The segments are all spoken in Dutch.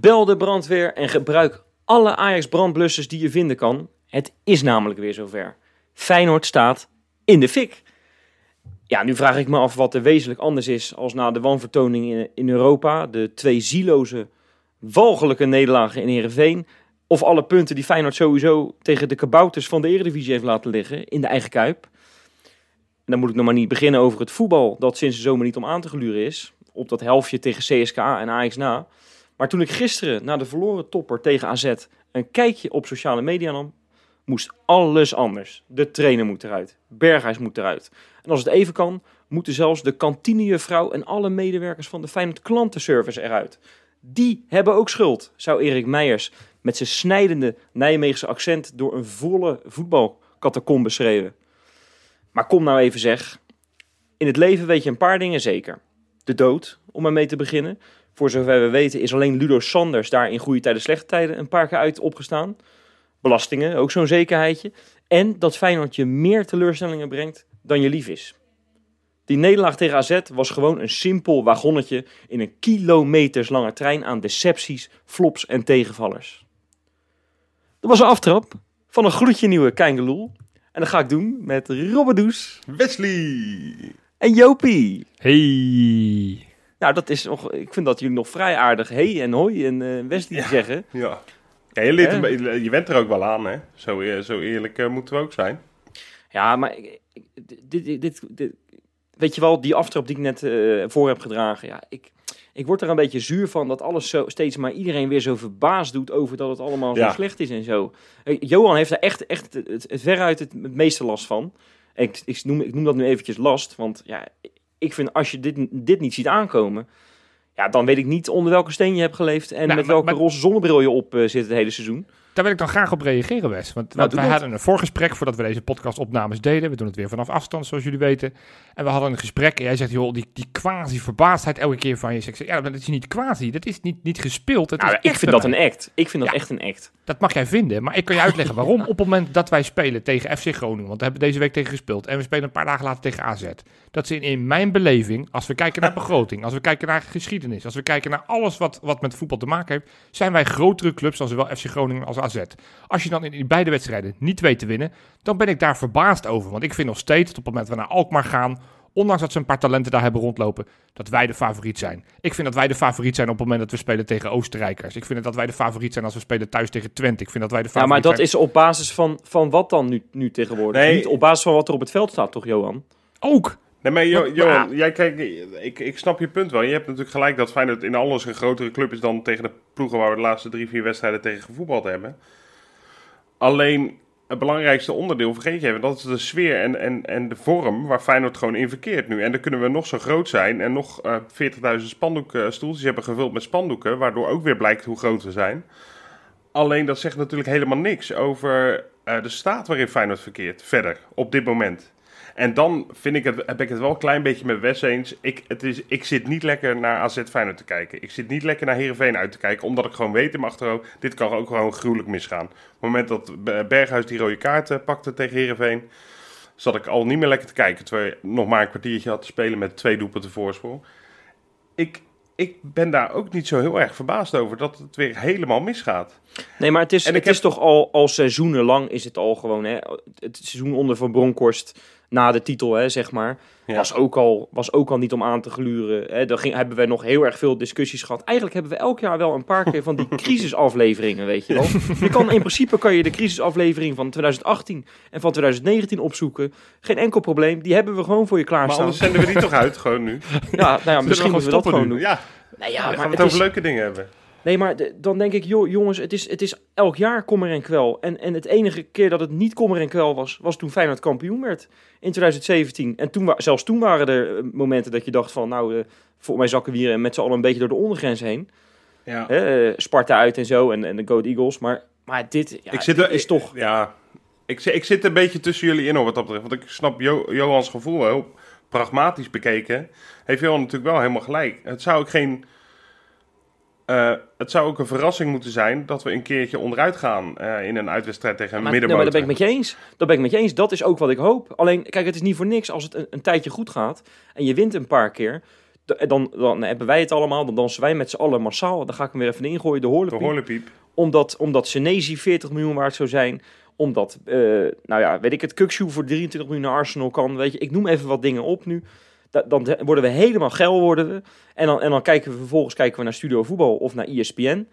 Bel de brandweer en gebruik alle Ajax brandblussers die je vinden kan. Het is namelijk weer zover. Feyenoord staat in de fik. Ja, nu vraag ik me af wat er wezenlijk anders is als na de wanvertoning in, in Europa. De twee zieloze, walgelijke nederlagen in Heerenveen. Of alle punten die Feyenoord sowieso tegen de kabouters van de Eredivisie heeft laten liggen in de eigen kuip. En dan moet ik nog maar niet beginnen over het voetbal dat sinds de zomer niet om aan te gluren is. Op dat helftje tegen CSK en Ajax na. Maar toen ik gisteren na de verloren topper tegen AZ een kijkje op sociale media nam, moest alles anders. De trainer moet eruit, Berghuis moet eruit. En als het even kan, moeten zelfs de kantinejuffrouw en alle medewerkers van de Feyenoord klantenservice eruit. Die hebben ook schuld, zou Erik Meijers met zijn snijdende Nijmeegse accent door een volle voetbalkatacomb beschreven. Maar kom nou even zeg, in het leven weet je een paar dingen zeker. De dood, om maar mee te beginnen. Voor zover we weten is alleen Ludo Sanders daar in goede tijden, slechte tijden een paar keer uit opgestaan. Belastingen, ook zo'n zekerheidje. En dat Feyenoord je meer teleurstellingen brengt dan je lief is. Die nederlaag tegen AZ was gewoon een simpel wagonnetje in een kilometerslange trein aan decepties, flops en tegenvallers. Dat was een aftrap van een gloedje nieuwe Keingeloel. En dat ga ik doen met Robbedoes Wesley! En Jopie. Hey. Nou, dat is nog, ik vind dat jullie nog vrij aardig hey en hoi en eh Wesley zeggen. Ja. ja je, leert een je bent er ook wel aan, hè? Zo, eer- zo eerlijk eh, moeten we ook zijn. Ja, maar ik- dit, dit, dit, dit- weet je wel, die aftrap die ik net eh, voor heb gedragen. Ja, ik, ik word er een beetje zuur van dat alles zo steeds maar iedereen weer zo verbaasd doet over dat het allemaal zo Ja. slecht is en zo. Eh, Johan heeft er echt, echt het, het, het veruit het, het meeste last van. Ik, ik, noem, ik noem dat nu eventjes last, want ja, ik vind als je dit, dit niet ziet aankomen, ja, dan weet ik niet onder welke steen je hebt geleefd en Nou, met maar- welke maar- roze zonnebril je op eh, zit het hele seizoen. Daar wil ik dan graag op reageren, Wes. Want, Nou, wij hadden een voorgesprek voordat we deze podcastopnames deden. We doen het weer vanaf afstand, zoals jullie weten. En we hadden een gesprek en jij zegt, joh, die, die quasi-verbaasdheid elke keer van je. Ik zeg, ja, maar dat is niet quasi, dat is niet, niet gespeeld. Nou, is ik vind dat mij. een act. Ik vind dat Ja. echt een act. Dat mag jij vinden, maar ik kan je uitleggen waarom. Op het moment dat wij spelen tegen FC Groningen, want we hebben deze week tegen gespeeld. En we spelen een paar dagen later tegen AZ. Dat zijn in mijn beleving, als we kijken naar begroting, als we kijken naar geschiedenis, als we kijken naar alles wat, wat met voetbal te maken heeft, zijn wij grotere clubs dan zowel FC Groningen als AZ. Als je dan in beide wedstrijden niet weet te winnen, dan ben ik daar verbaasd over. Want ik vind nog steeds, op het moment dat we naar Alkmaar gaan, ondanks dat ze een paar talenten daar hebben rondlopen, dat wij de favoriet zijn. Ik vind dat wij de favoriet zijn op het moment dat we spelen tegen Oostenrijkers. Ik vind dat wij de favoriet zijn als we spelen thuis tegen Twente. Ik vind dat wij de Ja, favoriet maar dat zijn. is op basis van, van wat dan nu, nu tegenwoordig? Nee. Niet op basis van wat er op het veld staat, toch, Johan? Ook. Nee, maar Jo- Maar- Johan, maar- jij kijkt, ik, ik snap je punt wel. Je hebt natuurlijk gelijk dat Feyenoord in alles een grotere club is dan tegen de ploegen waar we de laatste drie, vier wedstrijden tegen gevoetbald hebben. Alleen het belangrijkste onderdeel vergeet je even, dat is de sfeer en, en, en de vorm waar Feyenoord gewoon in verkeert nu. En dan kunnen we nog zo groot zijn en nog eh 40.000 spandoekstoeltjes hebben gevuld met spandoeken, waardoor ook weer blijkt hoe groot we zijn. Alleen dat zegt natuurlijk helemaal niks over eh, de staat waarin Feyenoord verkeert, verder, op dit moment. En dan vind ik het, heb ik het wel een klein beetje met Wes eens. Ik, het is, ik zit niet lekker naar AZ Feyenoord te kijken. Ik zit niet lekker naar Heerenveen uit te kijken. Omdat ik gewoon weet in mijn achterhoofd, dit kan ook gewoon gruwelijk misgaan. Op het moment dat Be- Berghuis die rode kaart pakte tegen Heerenveen... zat ik al niet meer lekker te kijken. Terwijl je nog maar een kwartiertje had te spelen met twee doelpunten voorsprong. Ik, ik ben daar ook niet zo heel erg verbaasd over dat het weer helemaal misgaat. Nee, maar het is, En het is toch al, al seizoenenlang is het al gewoon, hè, het seizoen onder Van Bronckhorst na de titel, hè, zeg maar, Ja. was, ook al, was ook al niet om aan te gluren. Hè. Daar ging, hebben we nog heel erg veel discussies gehad. Eigenlijk hebben we elk jaar wel een paar keer van die crisisafleveringen, weet je wel. Je kan, in principe kan je de crisisaflevering van 2018 en van 2019 opzoeken. Geen enkel probleem, die hebben we gewoon voor je Maar klaarstaan. anders zenden we die toch uit, gewoon nu. Ja, nou ja, misschien moeten we dat gewoon nu? doen. Ja, Nee, ja, dan gaan maar we het het over is, leuke dingen hebben. Nee, maar de- dan denk ik, joh, jongens, het is, het is elk jaar kommer en kwel. En, en het enige keer dat het niet kommer en kwel was, was toen Feyenoord kampioen werd in 2017. En toen, zelfs toen waren er eh, momenten dat je dacht van, nou, eh voor mij zakken we hier met z'n allen een beetje door de ondergrens heen. Ja. Hè, eh, Sparta uit en zo en, en de Goat Eagles. Maar, maar dit, ja, ik zit er, is ik- toch... Ja, ik, zit- ik zit een beetje tussen jullie in hoor, wat dat betreft. Want ik snap Jo- Johans gevoel wel. Pragmatisch bekeken heeft Johan natuurlijk wel helemaal gelijk. Het zou ook geen... eh, het zou ook een verrassing moeten zijn dat we een keertje onderuit gaan eh, in een uitwedstrijd tegen een Maar, nee, maar middenmotor. dat ben ik met je eens. Dat ben ik met je eens. Dat is ook wat ik hoop. Alleen, kijk, het is niet voor niks als het een, een tijdje goed gaat en je wint een paar keer. dan, dan hebben wij het allemaal, dan dansen wij met z'n allen massaal. Dan ga ik hem weer even ingooien, de De horlepiep. horlepiep. Omdat, omdat Senezi 40 miljoen waard zou zijn. Omdat, eh, nou ja, weet ik het, Kukshoe voor 23 miljoen naar Arsenal kan. Weet je, ik noem even wat dingen op nu. Da- dan worden we helemaal geil worden we. En dan, en dan kijken we vervolgens kijken we naar Studio Voetbal of naar ESPN.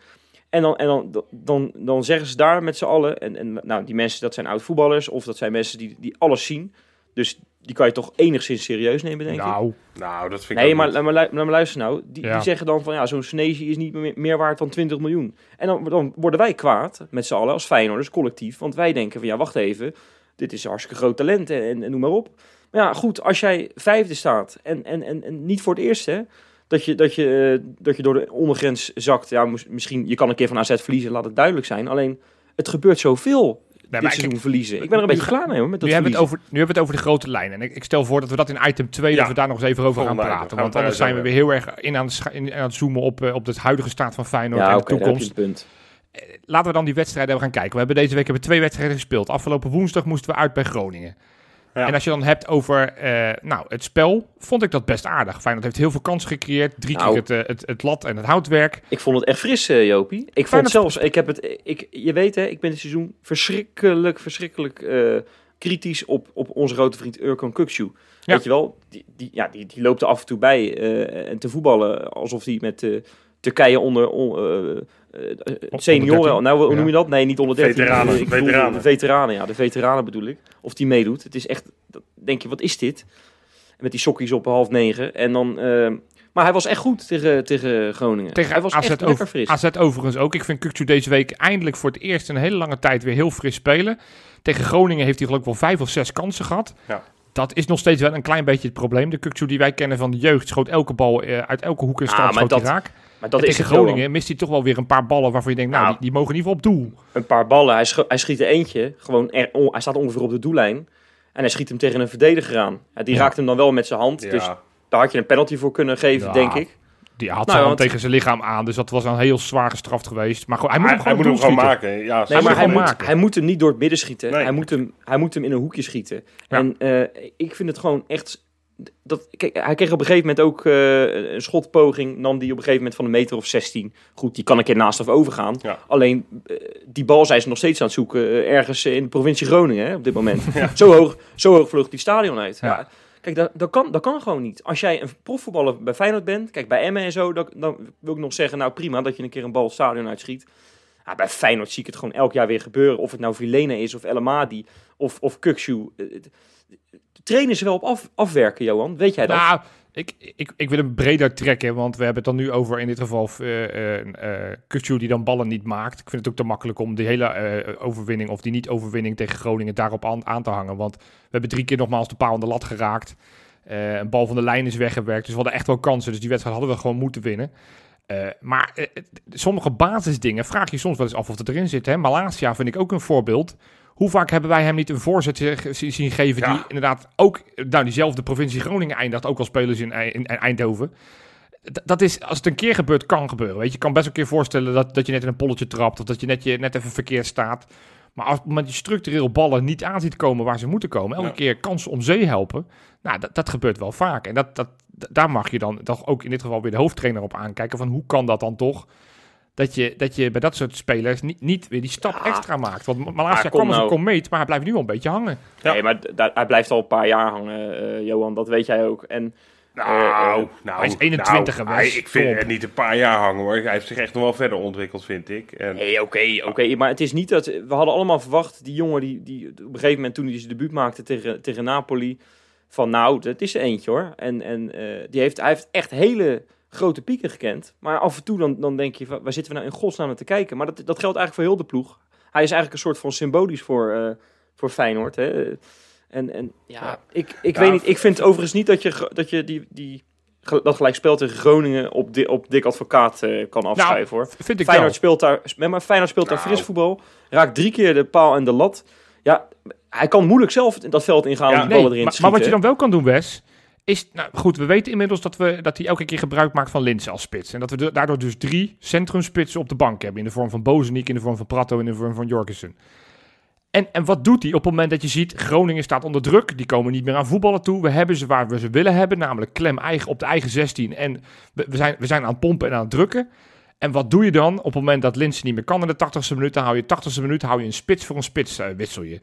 En dan, en dan, dan, dan zeggen ze daar met z'n allen. En, en nou, die mensen, dat zijn oud voetballers. Of dat zijn mensen die, die alles zien. Dus die kan je toch enigszins serieus nemen, denk ik. Nou, Nou, dat vind ik Nee, maar niet. maar, lu- laat maar luisteren nou. Die, Ja. die zeggen dan van ja, zo'n Senesi is niet meer, meer waard dan 20 miljoen. En dan, dan worden wij kwaad met z'n allen als Feyenoorders collectief. Want wij denken van ja, wacht even. Dit is een hartstikke groot talent en, en, en noem maar op. Maar ja, goed, als jij vijfde staat en, en, en, en niet voor het eerst hè. Dat je, dat, je, eh, dat je door de ondergrens zakt. Ja, mis- misschien, je kan een keer van AZ verliezen, laat het duidelijk zijn. Alleen, het gebeurt zoveel maar dit ik- seizoen verliezen. Ik ben er een beetje klaar mee hoor, met dat nu hebben, we het verliezen. over, nu hebben we het over de grote lijnen. En ik, ik stel voor dat we dat in item 2, Ja. dat we daar nog eens even over gaan praten. Gaan we Want het anders zijn we weer heel erg in aan het, in, aan het zoomen op, eh, op de huidige staat van Feyenoord Ja, en oké, de toekomst. het punt. Laten we dan die wedstrijden even gaan kijken. We hebben deze week hebben we twee wedstrijden gespeeld. Afgelopen woensdag moesten we uit bij Groningen. Ja. En als je dan hebt over eh, nou, het spel, vond ik dat best aardig. Feyenoord heeft heel veel kansen gecreëerd. Drie Nou. keer het, eh, het, het lat en het houtwerk. Ik vond het echt fris, eh, Jopie. Ik vond zelfs, ik heb het, ik, je weet hè, ik ben dit seizoen verschrikkelijk, verschrikkelijk kritisch op, op onze grote vriend Urkan Kukcu. Ja. Weet je wel, die, die, ja, die, die loopt er af en toe bij en te voetballen alsof hij met Turkije onder on, senioren, 13. nou hoe Ja. noem je dat? Nee, niet onder 13. Veteranen, ik bedoel veteranen. De veteranen, ja, de veteranen bedoel ik. Of die meedoet. Het is echt, dat, denk je, wat is dit? Met die sokkies op half negen. En dan, eh, maar hij was echt goed tegen, tegen Groningen. Tegen hij was AZ echt over- lekker fris. AZ overigens ook. Ik vind Kukcu deze week eindelijk voor het eerst in een hele lange tijd weer heel fris spelen. Tegen Groningen heeft hij geloof ik wel vijf of zes kansen gehad. Ja. Dat is nog steeds wel een klein beetje het probleem. De Kukcu die wij kennen van de jeugd schoot elke bal eh, uit elke hoek en Ah, stand maar schoot dat- hij raak. Maar dat En is tegen. Groningen mist hij toch wel weer een paar ballen waarvan je denkt, nou, Nou. die, die mogen in ieder geval op doel. Een paar ballen. Hij, hij schiet er eentje. Gewoon er, on- hij staat ongeveer op de doellijn. En hij schiet hem tegen een verdediger aan. Ja, die Ja. raakt hem dan wel met zijn hand. Ja. Dus daar had je een penalty voor kunnen geven, Ja. denk ik. Die had Nou, hand want- tegen zijn lichaam aan, dus dat was een heel zwaar gestraft geweest. Maar gewoon, hij moet Hij, hem gewoon moet hem maken. Ja, Nee, Hij maar moet hij hem moet, maken. hij moet hem niet door het midden schieten. Nee. Hij, moet hem, hij moet hem in een hoekje schieten. Ja. En eh, ik vind het gewoon echt... Dat, kijk, hij kreeg op een gegeven moment ook eh, een schotpoging. Nam die op een gegeven moment van een meter of 16. Goed, die kan een keer naast of overgaan. Ja. Alleen, eh, die bal zijn ze nog steeds aan het zoeken. eh, ergens in de provincie Groningen hè, op dit moment. Zo, hoog, zo hoog vlucht die stadion uit. Ja. Ja. Kijk, dat, dat, kan, dat kan gewoon niet. Als jij een profvoetballer bij Feyenoord bent, kijk bij Emmen en zo, dan, dan wil ik nog zeggen, nou prima dat je een keer een bal het stadion uitschiet. Ja, bij Feyenoord zie ik het gewoon elk jaar weer gebeuren. Of het nou Vilena is, of El Amadi, of, of Kukshu. Trainen ze wel op af, afwerken, Johan? Weet jij dat? Nou, ik, ik, ik wil hem breder trekken, want we hebben het dan nu over in dit geval uh, die dan ballen niet maakt. Ik vind het ook te makkelijk om die hele overwinning of die niet-overwinning tegen Groningen daarop aan, te hangen. Want we hebben drie keer nogmaals de paal aan de lat geraakt. Een bal van de lijn is weggewerkt, dus we hadden echt wel kansen. Dus die wedstrijd hadden we gewoon moeten winnen. Maar sommige basisdingen vraag je soms wel eens af of het erin zit. Hè? Malasia vind ik ook een voorbeeld. Hoe vaak hebben wij hem niet een voorzet zien geven ja. die inderdaad ook, nou diezelfde provincie Groningen eindigt, ook al spelen ze in, in, in Eindhoven. D dat is, als het een keer gebeurt, kan gebeuren. Weet je, je kan best een keer voorstellen dat, dat je net in een polletje trapt of dat je net, je net even verkeerd staat. Maar als met je structureel ballen niet aan ziet komen waar ze moeten komen, elke ja. keer kansen om zee helpen, nou, dat, dat gebeurt wel vaak. En dat, dat, daar mag je dan toch ook in dit geval weer de hoofdtrainer op aankijken van hoe kan dat dan toch? Dat je, dat je bij dat soort spelers niet, niet weer die stap ja. extra maakt. Want Malasia kwam als een nou. komeet, maar hij blijft nu al een beetje hangen. Ja. Nee, maar hij blijft al een paar jaar hangen, uh, Johan. Dat weet jij ook. En, nou, uh, nou, hij is 21 nou, geweest. Hij, ik vind het niet een paar jaar hangen hoor. Hij heeft zich echt nog wel verder ontwikkeld, vind ik. En... Nee, oké, okay, oké. Okay. Maar het is niet dat... We hadden allemaal verwacht, die jongen die, die op een gegeven moment toen hij zijn debuut maakte tegen, tegen Napoli... Van nou, dat is er eentje hoor. En, en uh, die heeft, hij heeft echt hele grote pieken gekend. Maar af en toe dan, dan denk je, waar zitten we nou in godsnaam te kijken? Maar dat, dat geldt eigenlijk voor heel de ploeg. Hij is eigenlijk een soort van symbolisch voor, uh, voor Feyenoord. Hè? En, en ja, ja. ik, ik ja, weet niet. Ik vind overigens niet dat je, dat je die, die, dat gelijk spel tegen Groningen op, di, op dik advocaat uh, kan afschrijven nou, hoor. Vind ik Feyenoord wel. speelt daar, maar Feyenoord speelt nou. daar fris voetbal. Raakt drie keer de paal en de lat. Ja, hij kan moeilijk zelf dat veld ingaan ja, om die ballen nee, erin maar wat je dan wel kan doen, Wes, nou goed, we weten inmiddels dat, we, dat hij elke keer gebruik maakt van Linse als spits. En dat we daardoor dus drie centrumspitsen op de bank hebben. In de vorm van Bozeniek, in de vorm van Prato en in de vorm van Jorgensen. En, en wat doet hij op het moment dat je ziet, Groningen staat onder druk. Die komen niet meer aan voetballen toe. We hebben ze waar we ze willen hebben, namelijk klem eigen, op de eigen 16. En we, zijn, we zijn aan het pompen en aan het drukken. En wat doe je dan op het moment dat Linsen niet meer kan in de 80ste minuut? Dan hou je 80ste minuut, hou je een spits voor een spits, uh, wissel je.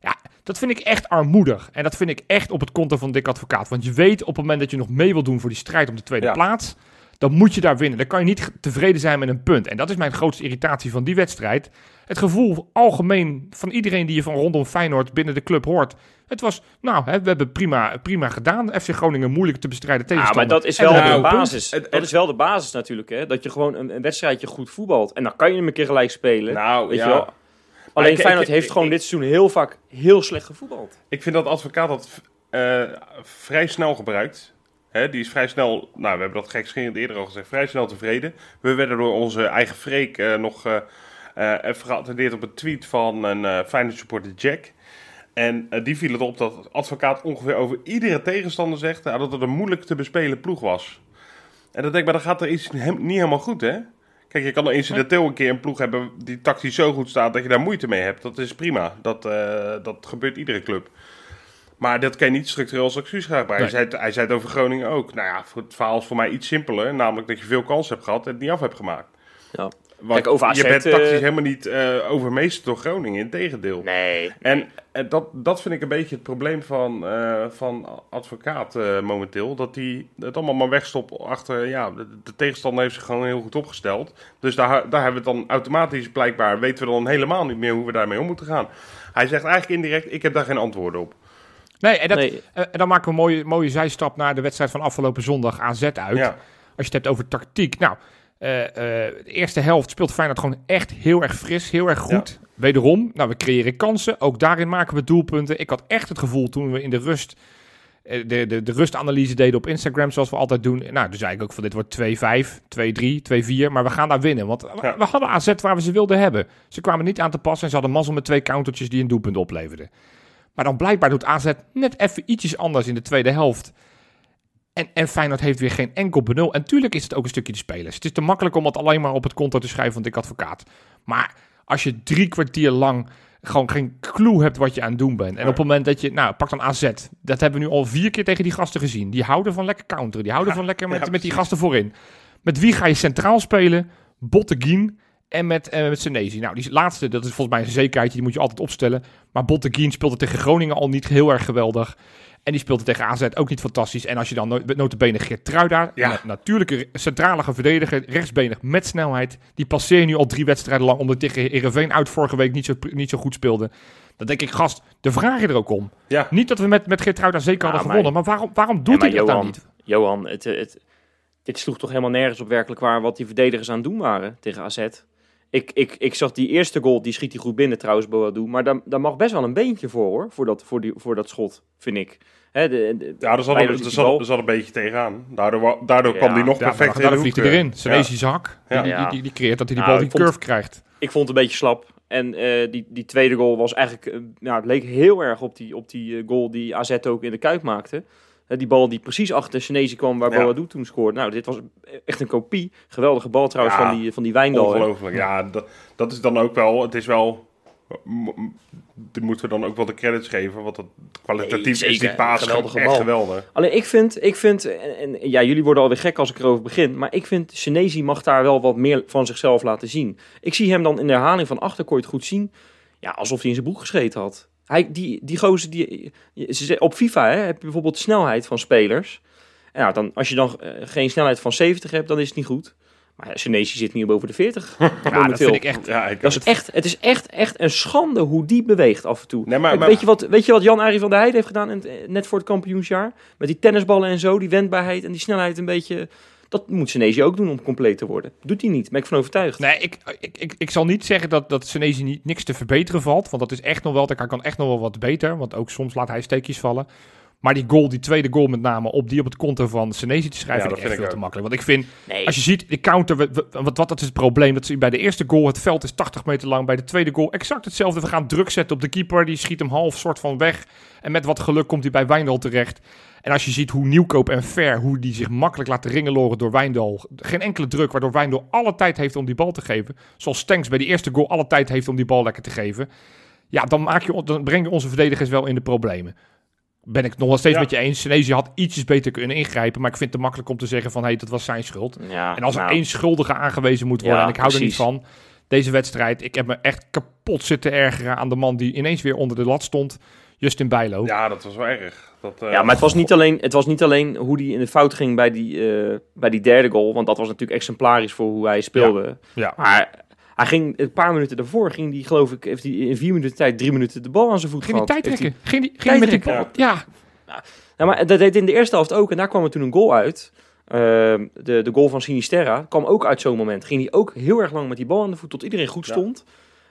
Ja, dat vind ik echt armoedig. En dat vind ik echt op het konto van Dick Advocaat. Want je weet op het moment dat je nog mee wil doen voor die strijd om de tweede Ja. plaats, dan moet je daar winnen. Dan kan je niet tevreden zijn met een punt. En dat is mijn grootste irritatie van die wedstrijd. Het gevoel algemeen van iedereen die je van rondom Feyenoord binnen de club hoort. Het was, nou, hè, we hebben prima, prima gedaan. FC Groningen moeilijk te bestrijden Ja, tegenstander. maar dat is wel we de basis. Het- Dat is wel de basis natuurlijk, hè. Dat je gewoon een, een wedstrijdje goed voetbalt. En dan kan je hem een keer gelijk spelen. Nou, weet ja. je wel. Alleen ik- Feyenoord ik- heeft ik- gewoon ik- dit seizoen heel vaak heel slecht gevoetbald. Ik vind dat advocaat dat eh, vrij snel gebruikt. Hè, die is vrij snel, nou we hebben dat gekscherend eerder al gezegd, vrij snel tevreden. We werden door onze eigen Freek eh, nog eh, eh, even geattendeerd op een tweet van een eh Feyenoord supporter Jack. En die viel het op dat het advocaat ongeveer over iedere tegenstander zegt dat het een moeilijk te bespelen ploeg was. En dan denk ik, maar dan gaat er iets niet helemaal goed hè. Kijk, je kan er incidenteel een keer een ploeg hebben die tactisch zo goed staat dat je daar moeite mee hebt. Dat is prima. Dat, eh, dat gebeurt iedere club. Maar dat kan je niet structureel als excuus gebruiken. Hij, zei, het- hij zei het over Groningen ook. Nou ja, het verhaal is voor mij iets simpeler. Namelijk dat je veel kansen hebt gehad en het niet af hebt gemaakt. Ja. Want Kijk, over AZ, je bent eh, tactisch helemaal niet eh overmeesterd door Groningen. Integendeel. Nee. En eh, dat, dat vind ik een beetje het probleem van, eh, van advocaat eh, momenteel. Dat hij het allemaal maar wegstopt achter... Ja, de, de tegenstander heeft zich gewoon heel goed opgesteld. Dus daar, daar hebben we het dan automatisch blijkbaar... weten we dan helemaal niet meer hoe we daarmee om moeten gaan. Hij zegt eigenlijk indirect... ik heb daar geen antwoorden op. Nee, en, dat, Nee. eh, en dan maken we een mooie, mooie zijstap naar de wedstrijd van afgelopen zondag AZ uit. Ja. Als je het hebt over tactiek. Nou, eh, eh, de eerste helft speelt Feyenoord gewoon echt heel erg fris, heel erg goed. Wederom, nou, we creëren kansen. Ook daarin maken we doelpunten. Ik had echt het gevoel toen we in de rust... eh, De, de, de rustanalyse deden op Instagram, zoals we altijd doen. Nou, toen zei ik ook van dit wordt 2-5, 2-3, 2-4. Maar we gaan daar winnen. Want Ja. we hadden AZ waar we ze wilden hebben. Ze kwamen niet aan te passen en ze hadden mazzel met twee countertjes die een doelpunt opleverden. Maar dan blijkbaar doet AZ net even ietsjes anders in de tweede helft. En, en Feyenoord heeft weer geen enkel benul. En tuurlijk is het ook een stukje de spelers. Het is te makkelijk om het alleen maar op het konto te schrijven van Dick Advocaat. Maar als je drie kwartier lang gewoon geen clue hebt wat je aan het doen bent. En op het moment dat je, nou, pak dan AZ. Dat hebben we nu al vier keer tegen die gasten gezien. Die houden van lekker counteren. Die houden Ja, van lekker met, ja, met die gasten voorin. Met wie ga je centraal spelen? Botteguin en met, eh met Senesi. Nou, die laatste, dat is volgens mij een zekerheidje. Die moet je altijd opstellen. Maar Botteguin speelde tegen Groningen al niet heel erg geweldig. En die speelde tegen AZ ook niet fantastisch. En als je dan no notabene Geertruida, Ja. een natuurlijke centrale verdediger, rechtsbenig met snelheid. Die passeer je nu al drie wedstrijden lang, omdat tegen Heerenveen uit vorige week niet zo, niet zo goed speelde. Dan denk ik, gast, de vraag je er ook om. Ja. Niet dat we met, met Geertruida zeker Ja, hadden maar- gewonnen, maar waarom, waarom doet hij dat dan niet? Johan, het, het, dit sloeg toch helemaal nergens op werkelijk waar wat die verdedigers aan het doen waren tegen AZ. Ik, ik, ik zag die eerste goal, die schiet hij goed binnen trouwens, Boadu. Maar daar, daar mag best wel een beentje voor hoor, voor dat, voor die, voor dat schot, vind ik. Hè, de, de- Ja, er zat, er, er, die zat, er zat een beetje tegenaan. Daardoor, daardoor Ja. kwam die nog Ja, perfect maar in dan de vliegt hoek, hij eh. erin. Ja. Die, Ja. die, die, creëert dat hij die Nou, bal die vond- curve krijgt. Ik vond het een beetje slap. En eh, die, die tweede goal was eigenlijk... eh, nou, het leek heel erg op die, op die eh, goal die AZ ook in de Kuip maakte. Eh, die bal die precies achter de Chinezen kwam waar Ja. Boadu toen scoorde. Nou, dit was echt een kopie. Geweldige bal trouwens Ja, van die, van die Wijndal. hè. Ongelooflijk. Ja, dat, dat is dan ook wel... Het is wel... Die moeten we dan ook wel de credits geven. Want dat, kwalitatief Nee, is die paas Geweldige echt bal. geweldig. Alleen ik vind, ik vind en, en ja, jullie worden alweer gek als ik erover begin, maar ik vind Senesi mag daar wel wat meer van zichzelf laten zien. Ik zie hem dan in de herhaling van achter, kon je het goed zien, ja, alsof hij in zijn broek gescheten had. Hij, die, die gozer, die, op FIFA hè, heb je bijvoorbeeld snelheid van spelers. En nou, dan, als je dan eh, geen snelheid van 70 hebt, dan is het niet goed. Maar Senesi zit nu boven de 40. Ja, dat vind ik echt... Ja, ik, Dat is echt, het is echt, echt een schande hoe die beweegt af en toe. Nee, maar- weet, je wat, weet je wat Jan-Arie van der Heijden heeft gedaan in het- eh, net voor het kampioensjaar? Met die tennisballen en zo, die wendbaarheid en die snelheid een beetje... Dat moet Senesi ook doen om compleet te worden. Doet hij niet, ben ik van overtuigd. Nee, ik, ik, ik, ik zal niet zeggen dat, dat Senesi niet, niks te verbeteren valt. Want dat is echt nog wel, hij kan echt nog wel wat beter. Want ook soms laat hij steekjes vallen. Maar die goal, die tweede goal met name, op die op het konto van Senesi te schrijven, Ja, vind ik echt vind ik veel te makkelijk. Want ik vind, Nee, als je ziet, de counter, wat, wat dat is het probleem. Dat ze bij de eerste goal, het veld is 80 meter lang. Bij de tweede goal exact hetzelfde. We gaan druk zetten op de keeper. Die schiet hem half soort van weg. En met wat geluk komt hij bij Wijndal terecht. En als je ziet hoe Nieuwkoop en Ver, hoe die zich makkelijk laten ringeloren door Wijndal. Geen enkele druk, waardoor Wijndal alle tijd heeft om die bal te geven. Zoals Stenks bij die eerste goal alle tijd heeft om die bal lekker te geven. Ja, dan, maak je, dan breng je onze verdedigers wel in de problemen. Ben ik nog wel steeds Ja. met je eens. Senesi had ietsjes beter kunnen ingrijpen. Maar ik vind het te makkelijk om te zeggen van... hé, hey, dat was zijn schuld. Ja, En als er nou, één schuldige aangewezen moet worden... Ja, en ik hou er niet van... Deze wedstrijd, ik heb me echt kapot zitten ergeren aan de man die ineens weer onder de lat stond. Justin Bijlo. Ja, dat was wel erg. Dat, eh, Ja, maar het was, niet alleen, het was niet alleen hoe hij in de fout ging bij die, eh, bij die derde goal. Want dat was natuurlijk exemplarisch voor hoe hij speelde. Ja. Maar hij ging een paar minuten daarvoor, ging die, geloof ik, heeft hij in vier minuten tijd drie minuten de bal aan zijn voet Ging die gehad. tijd trekken? Ging die, ging die met die bal? Ja. Ja, maar dat deed in de eerste helft ook. En daar kwam er toen een goal uit. Ehm, de, de goal van Sinisterra kwam ook uit zo'n moment. Ging hij ook heel erg lang met die bal aan de voet tot iedereen goed Ja. stond.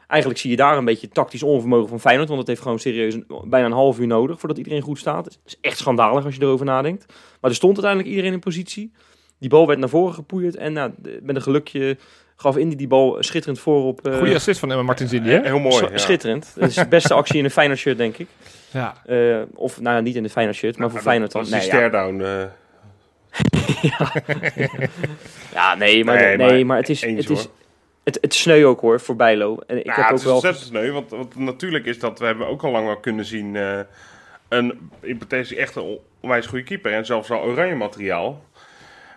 Eigenlijk zie je daar een beetje tactisch onvermogen van Feyenoord. Want het heeft gewoon serieus een- bijna een half uur nodig voordat iedereen goed staat. Het is echt schandalig als je erover nadenkt. Maar er stond uiteindelijk iedereen in positie. Die bal werd naar voren gepoeierd. En nou, met een gelukje gaf Indy die bal schitterend voor op... eh, Goeie assist van Emma Martins Indy, hè? Heel mooi. sch- ja. Schitterend. Dat is de beste actie in een Feyenoord shirt, denk ik. Ja. Eh, of nou ja, niet in de Feyenoord shirt, maar voor Feyenoord dan. Dat was die Nee, ja. stare-down. eh, Ja, nee, maar, Nee, nee, maar maar, het is, eens, het is het, sneu ook hoor voor Bijlo. En ik nou, heb het ook is wel. ontzettend sneu, want, want natuurlijk is dat, we hebben ook al lang wel kunnen zien, eh, een in potentie echt een onwijs goede keeper en zelfs al oranje materiaal.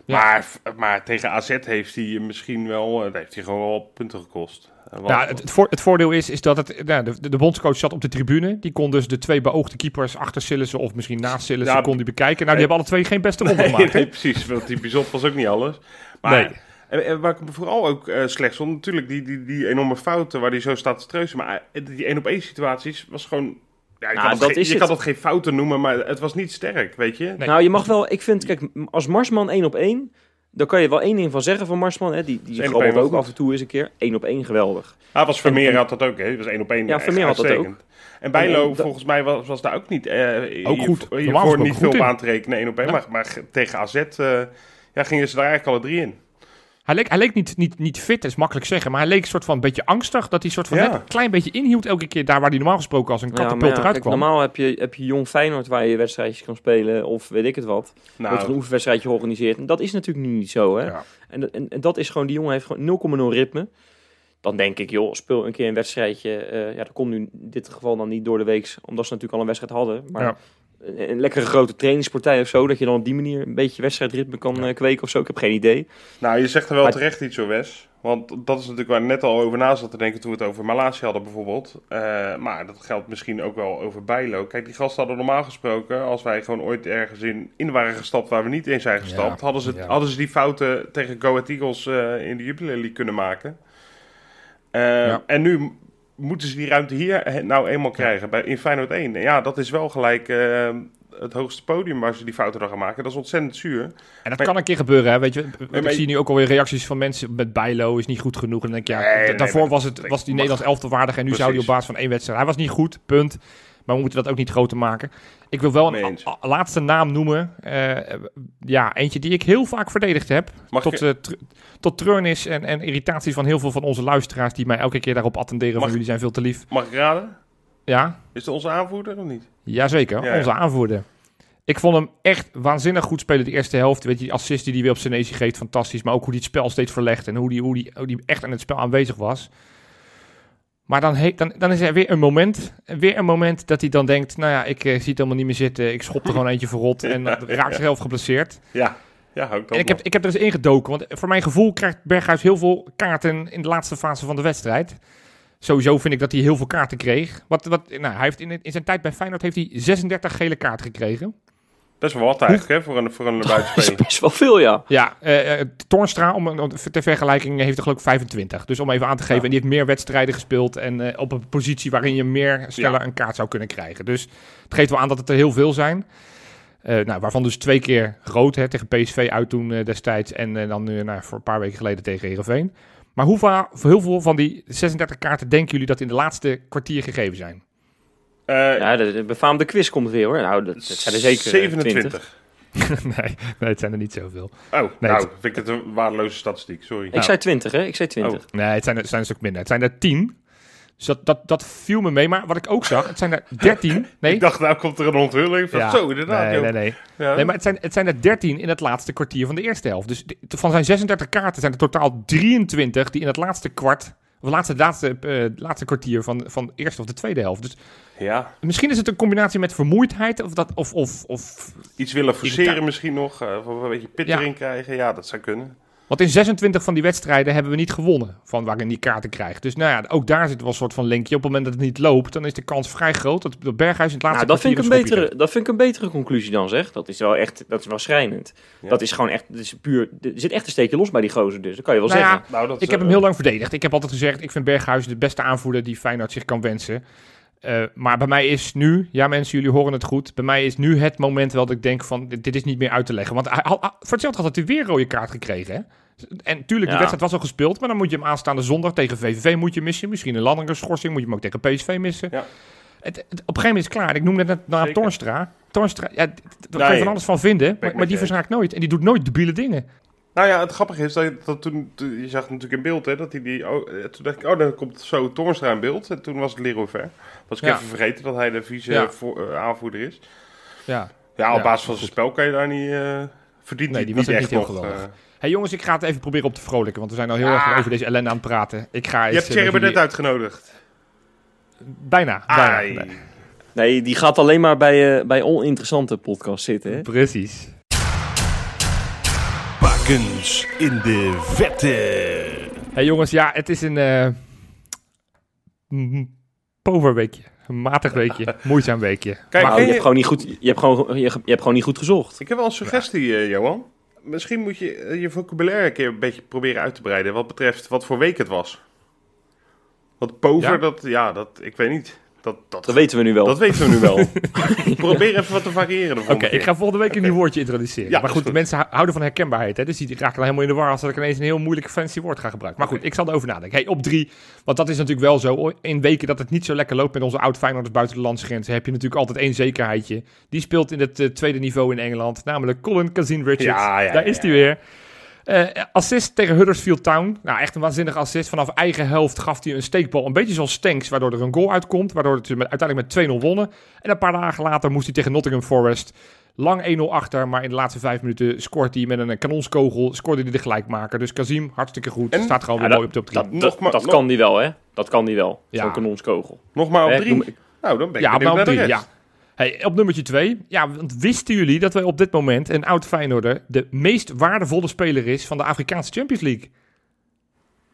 Ja. Maar, maar tegen AZ heeft hij misschien wel, eh, heeft hij gewoon wel punten gekost. Want- Nou, het, het, voor- het voordeel is, is dat het, nou, de, de bondscoach zat op de tribune. Die kon dus de twee beoogde keepers achter Sillissen of misschien naast Sillissen Ja, kon die bekijken. Nou, die hebben alle twee geen beste ronde Nee, gemaakt. nee, precies. Want die bizot was ook niet alles. Maar Nee. en, en waar ik me vooral ook eh, slecht vond, natuurlijk die, die, die enorme fouten waar hij zo staat te treuzen. Maar eh, die 1 op 1 situaties was gewoon. Ja, je, Nou, kan, dat geen- is je het. kan dat geen fouten noemen, maar het was niet sterk, weet je? Nee. Nou, je mag wel. Ik vind, kijk, als Marsman één op één. Dan kan je wel één ding van zeggen van Marsman. Hè, die die één één wel ook goed. af en toe eens een keer. één op één geweldig. Ah, was Vermeer En- had dat ook, hè? Het was 1 op 1. Ja, Vermeer had dat uitstekend. En Bijlo, En- en dat- volgens mij, was, was daar ook niet. eh Ook goed. Hier, Normaal voor gesproken niet goed veel op in. aan te rekenen, 1 op 1. Ja. Maar, maar tegen AZ eh, ja, gingen ze daar eigenlijk alle drie in. Hij leek, hij leek niet, niet, niet fit, dat is makkelijk zeggen. Maar hij leek een soort van een beetje angstig. Dat hij soort van Ja. net een klein beetje inhield elke keer daar waar hij normaal gesproken als een katapult ja, eruit kijk, kwam. normaal heb je, heb je jong Feyenoord waar je wedstrijdjes kan spelen. Of weet ik het wat. wordt een Nou, oefenwedstrijdje georganiseerd. En dat is natuurlijk nu niet zo. Hè? Ja. En, en, en dat is gewoon, die jongen heeft gewoon 0,0 ritme. Dan denk ik, joh, speel een keer een wedstrijdje. eh, ja, dat komt nu in dit geval dan niet door de week, omdat ze natuurlijk al een wedstrijd hadden. Maar Ja. Een, lekkere grote trainingspartij of zo, dat je dan op die manier een beetje wedstrijdritme kan eh, kweken of zo. Ik heb geen idee. Nou, je zegt er wel Maar- terecht iets zo, Wes. Want dat is natuurlijk waar ik net al over na zat te denken toen we het over Malasia hadden bijvoorbeeld. Eh, maar dat geldt misschien ook wel over Bijlo. Kijk, die gasten hadden normaal gesproken, als wij gewoon ooit ergens in, in waren gestapt waar we niet in zijn gestapt, Ja, hadden, ze, ja. hadden ze die fouten tegen Go Ahead Eagles eh, in de Jupiler League kunnen maken. Eh, Ja. En nu moeten ze die ruimte hier nou eenmaal krijgen, bij, in Feyenoord 1. En ja, dat is wel gelijk eh, het hoogste podium waar ze die fouten dan gaan maken. Dat is ontzettend zuur. En dat Maar- kan een keer gebeuren, hè, weet je. maar- ik zie nu ook alweer reacties van mensen met Bijlo is niet goed genoeg. En dan denk ik, ja, Nee, d- nee, daarvoor was, het, was die Nederlands elftal waardig. En nu zou hij op basis van één wedstrijd... Hij was niet goed, punt. Maar we moeten dat ook niet groter maken. Ik wil wel een laatste naam noemen. Eh, ja, eentje die ik heel vaak verdedigd heb. Mag tot, eh, tr- tot treurnis en, en irritatie van heel veel van onze luisteraars... die mij elke keer daarop attenderen Mag- van jullie zijn veel te lief. Mag ik raden? Ja, Is het onze aanvoerder of niet? Jazeker, Ja, ja. onze aanvoerder. Ik vond hem echt waanzinnig goed spelen de eerste helft. Weet je, die assist die hij weer op Senesi geeft, fantastisch. Maar ook hoe hij het spel steeds verlegt en hoe die, hoe die, hoe die echt aan het spel aanwezig was. Maar dan, he- dan, dan is er weer een moment, weer een moment dat hij dan denkt... Nou ja, ik eh, zie het helemaal niet meer zitten. Ik schop er gewoon eentje verrot en Ja, dan raakt zichzelf geblesseerd. Ja, ja ook En ik heb, ik heb er eens ingedoken, want voor mijn gevoel krijgt Berghuis heel veel kaarten in de laatste fase van de wedstrijd. Sowieso vind ik dat hij heel veel kaarten kreeg. Wat, wat, nou, hij heeft in, in zijn tijd bij Feyenoord heeft hij 36 gele kaarten gekregen. Best wel wat eigenlijk, hè, voor een, voor een Dat is buitenspeler. best wel veel, ja. Ja, eh eh, Toornstra, om, om, ter vergelijking, heeft er geloof ik 25. Dus om even aan te geven, Ja. en die heeft meer wedstrijden gespeeld en eh, op een positie waarin je meer sneller Ja. een kaart zou kunnen krijgen. Dus het geeft wel aan dat het er heel veel zijn. Eh, nou, waarvan dus twee keer rood hè, tegen PSV uit toen destijds en dan nu nou, voor een paar weken geleden tegen Herenveen. Maar hoeveel, voor heel veel van die 36 kaarten denken jullie dat in de laatste kwartier gegeven zijn? Eh, Ja, de, de befaamde quiz komt weer hoor. Nou, dat, dat zijn er zeker eh, 27. 20. nee, nee, het zijn er niet zoveel. Oh, Nee, nou, het- vind ik het een waardeloze statistiek, sorry. Ik zei 20, hè? Ik zei 20. Nee, het zijn er, het zijn er een stuk minder. Het zijn er 10. Dus dat, dat, dat viel me mee. Maar wat ik ook zag, het zijn er 13. Nee, Ik dacht, nou komt er een onthulling van Ja. zo, inderdaad. nee, joh. nee, nee. Ja. nee maar het zijn, het zijn er 13 in het laatste kwartier van de eerste helft. Dus de- van zijn 36 kaarten zijn er totaal 23 die in het laatste kwart Of laatste, laatste, eh, laatste kwartier van, van de eerste of de tweede helft. Dus Ja, misschien is het een combinatie met vermoeidheid. Of, dat, of, of, of iets willen forceren misschien nog. eh, of een beetje pit Ja. erin krijgen. Ja, dat zou kunnen. Want in 26 van die wedstrijden hebben we niet gewonnen. Van waarin die kaarten krijgt. Dus nou ja, ook daar zit wel een soort van linkje. Op het moment dat het niet loopt, dan is de kans vrij groot dat, dat Berghuis in het laatste Nou, dat vind, ik een betere, dat vind ik een betere conclusie dan zeg. Dat is wel echt, dat is wel schrijnend. Ja. Dat is gewoon echt, dat is puur, er zit echt een steekje los bij die gozer dus. Dat kan je wel Nou ja, zeggen. Nou, dat, Ik heb eh, hem heel lang verdedigd. Ik heb altijd gezegd, ik vind Berghuis de beste aanvoerder die Feyenoord zich kan wensen. Eh, maar bij mij is nu, ja mensen, jullie horen het goed. Bij mij is nu het moment wel dat ik denk van, dit, dit is niet meer uit te leggen. Want hij, al- al- voor hetzelfde had hij weer een rode kaart gekregen. Hè? En tuurlijk, Ja. wedstrijd was al gespeeld. Maar dan moet je hem aanstaande zondag tegen VVV moet je missen. Misschien een landelijke schorsing moet je hem ook tegen PSV missen. Ja. Het, het- op een gegeven moment is het klaar. Ik noemde net naar Zeker. Torstra. Torstra, ja, daar kan je van alles van vinden. Maar, die verzaakt nooit. En die doet nooit debiele dingen. Nou ja, het grappige is dat, dat toen, toen- je zag natuurlijk in beeld, hè, dat hij die, oh, eh, toen dacht ik, oh, dan komt zo Toornstra in beeld. En toen was het Leroy Ver. Was ik Ja. even vergeten dat hij de vieze Ja. voor- eh, aanvoerder is. Ja. Ja, op Ja, basis van zijn spel kan je daar niet, eh verdient Nee, hij die niet was echt niet heel nog. eh. Hey jongens, ik ga het even proberen op te vrolijken, want we zijn al heel Ah. erg over deze ellende aan het praten. Ik ga je eens, hebt Thierry jullie- uitgenodigd. Bijna. Nee, Nee, die gaat alleen maar bij, eh, bij oninteressante podcasts zitten. Hè? Precies. In de vette. Hey jongens, ja, het is een eh mm, pover weekje. Een matig weekje, moeizaam weekje. Kijk, Maar Oh, je, je- hebt gewoon niet goed, je, hebt gewoon, je, je hebt gewoon niet goed gezocht. Ik heb wel een suggestie, eh, Johan. Misschien moet je eh, je vocabulaire een keer een beetje proberen uit te breiden. Wat betreft wat voor week het was. Want pover, Ja? dat, ja, dat, ik weet niet. Dat, dat, Dat weten we nu wel. dat weten we nu wel. Probeer even wat te variëren. Oké, ik ga volgende week een nieuw woordje introduceren. Ja, maar goed, goed. mensen hou- houden van herkenbaarheid. Hè? Dus die raken dan helemaal in de war als dat ik ineens een heel moeilijk fancy woord ga gebruiken. Maar goed, ik zal erover nadenken. Hey, op drie, want dat is natuurlijk wel zo. In weken dat het niet zo lekker loopt met onze oud Feyenoorders buiten de landsgrenzen, heb je natuurlijk altijd één zekerheidje. Die speelt in het eh, tweede niveau in Engeland, namelijk Colin Kazin Richards. Ja, ja, Daar is hij ja. weer. Eh, assist tegen Huddersfield Town. Nou, echt een waanzinnige assist. Vanaf eigen helft gaf hij een steekbal. Een beetje zoals Stanks, waardoor er een goal uitkomt. Waardoor het met, uiteindelijk met 2-0 wonnen. En een paar dagen later moest hij tegen Nottingham Forest. Lang 1-0 achter, maar in de laatste vijf minuten scoort hij met een kanonskogel. Scoorde hij de gelijkmaker. Dus Kazim, hartstikke goed. En- Staat gewoon Ja, weer dat- mooi op de top 3. Dat, Nog maar- dat, kan die wel, hè? Dat kan die wel. Ja. Zo'n kanonskogel. Nog maar op Hè, drie. noem- Nou, dan ben ik Ja, op naar de drie, rest. ja. Hey, op nummertje 2. Ja, want wisten jullie dat wij op dit moment een oud Feyenoorder de meest waardevolle speler is van de Afrikaanse Champions League?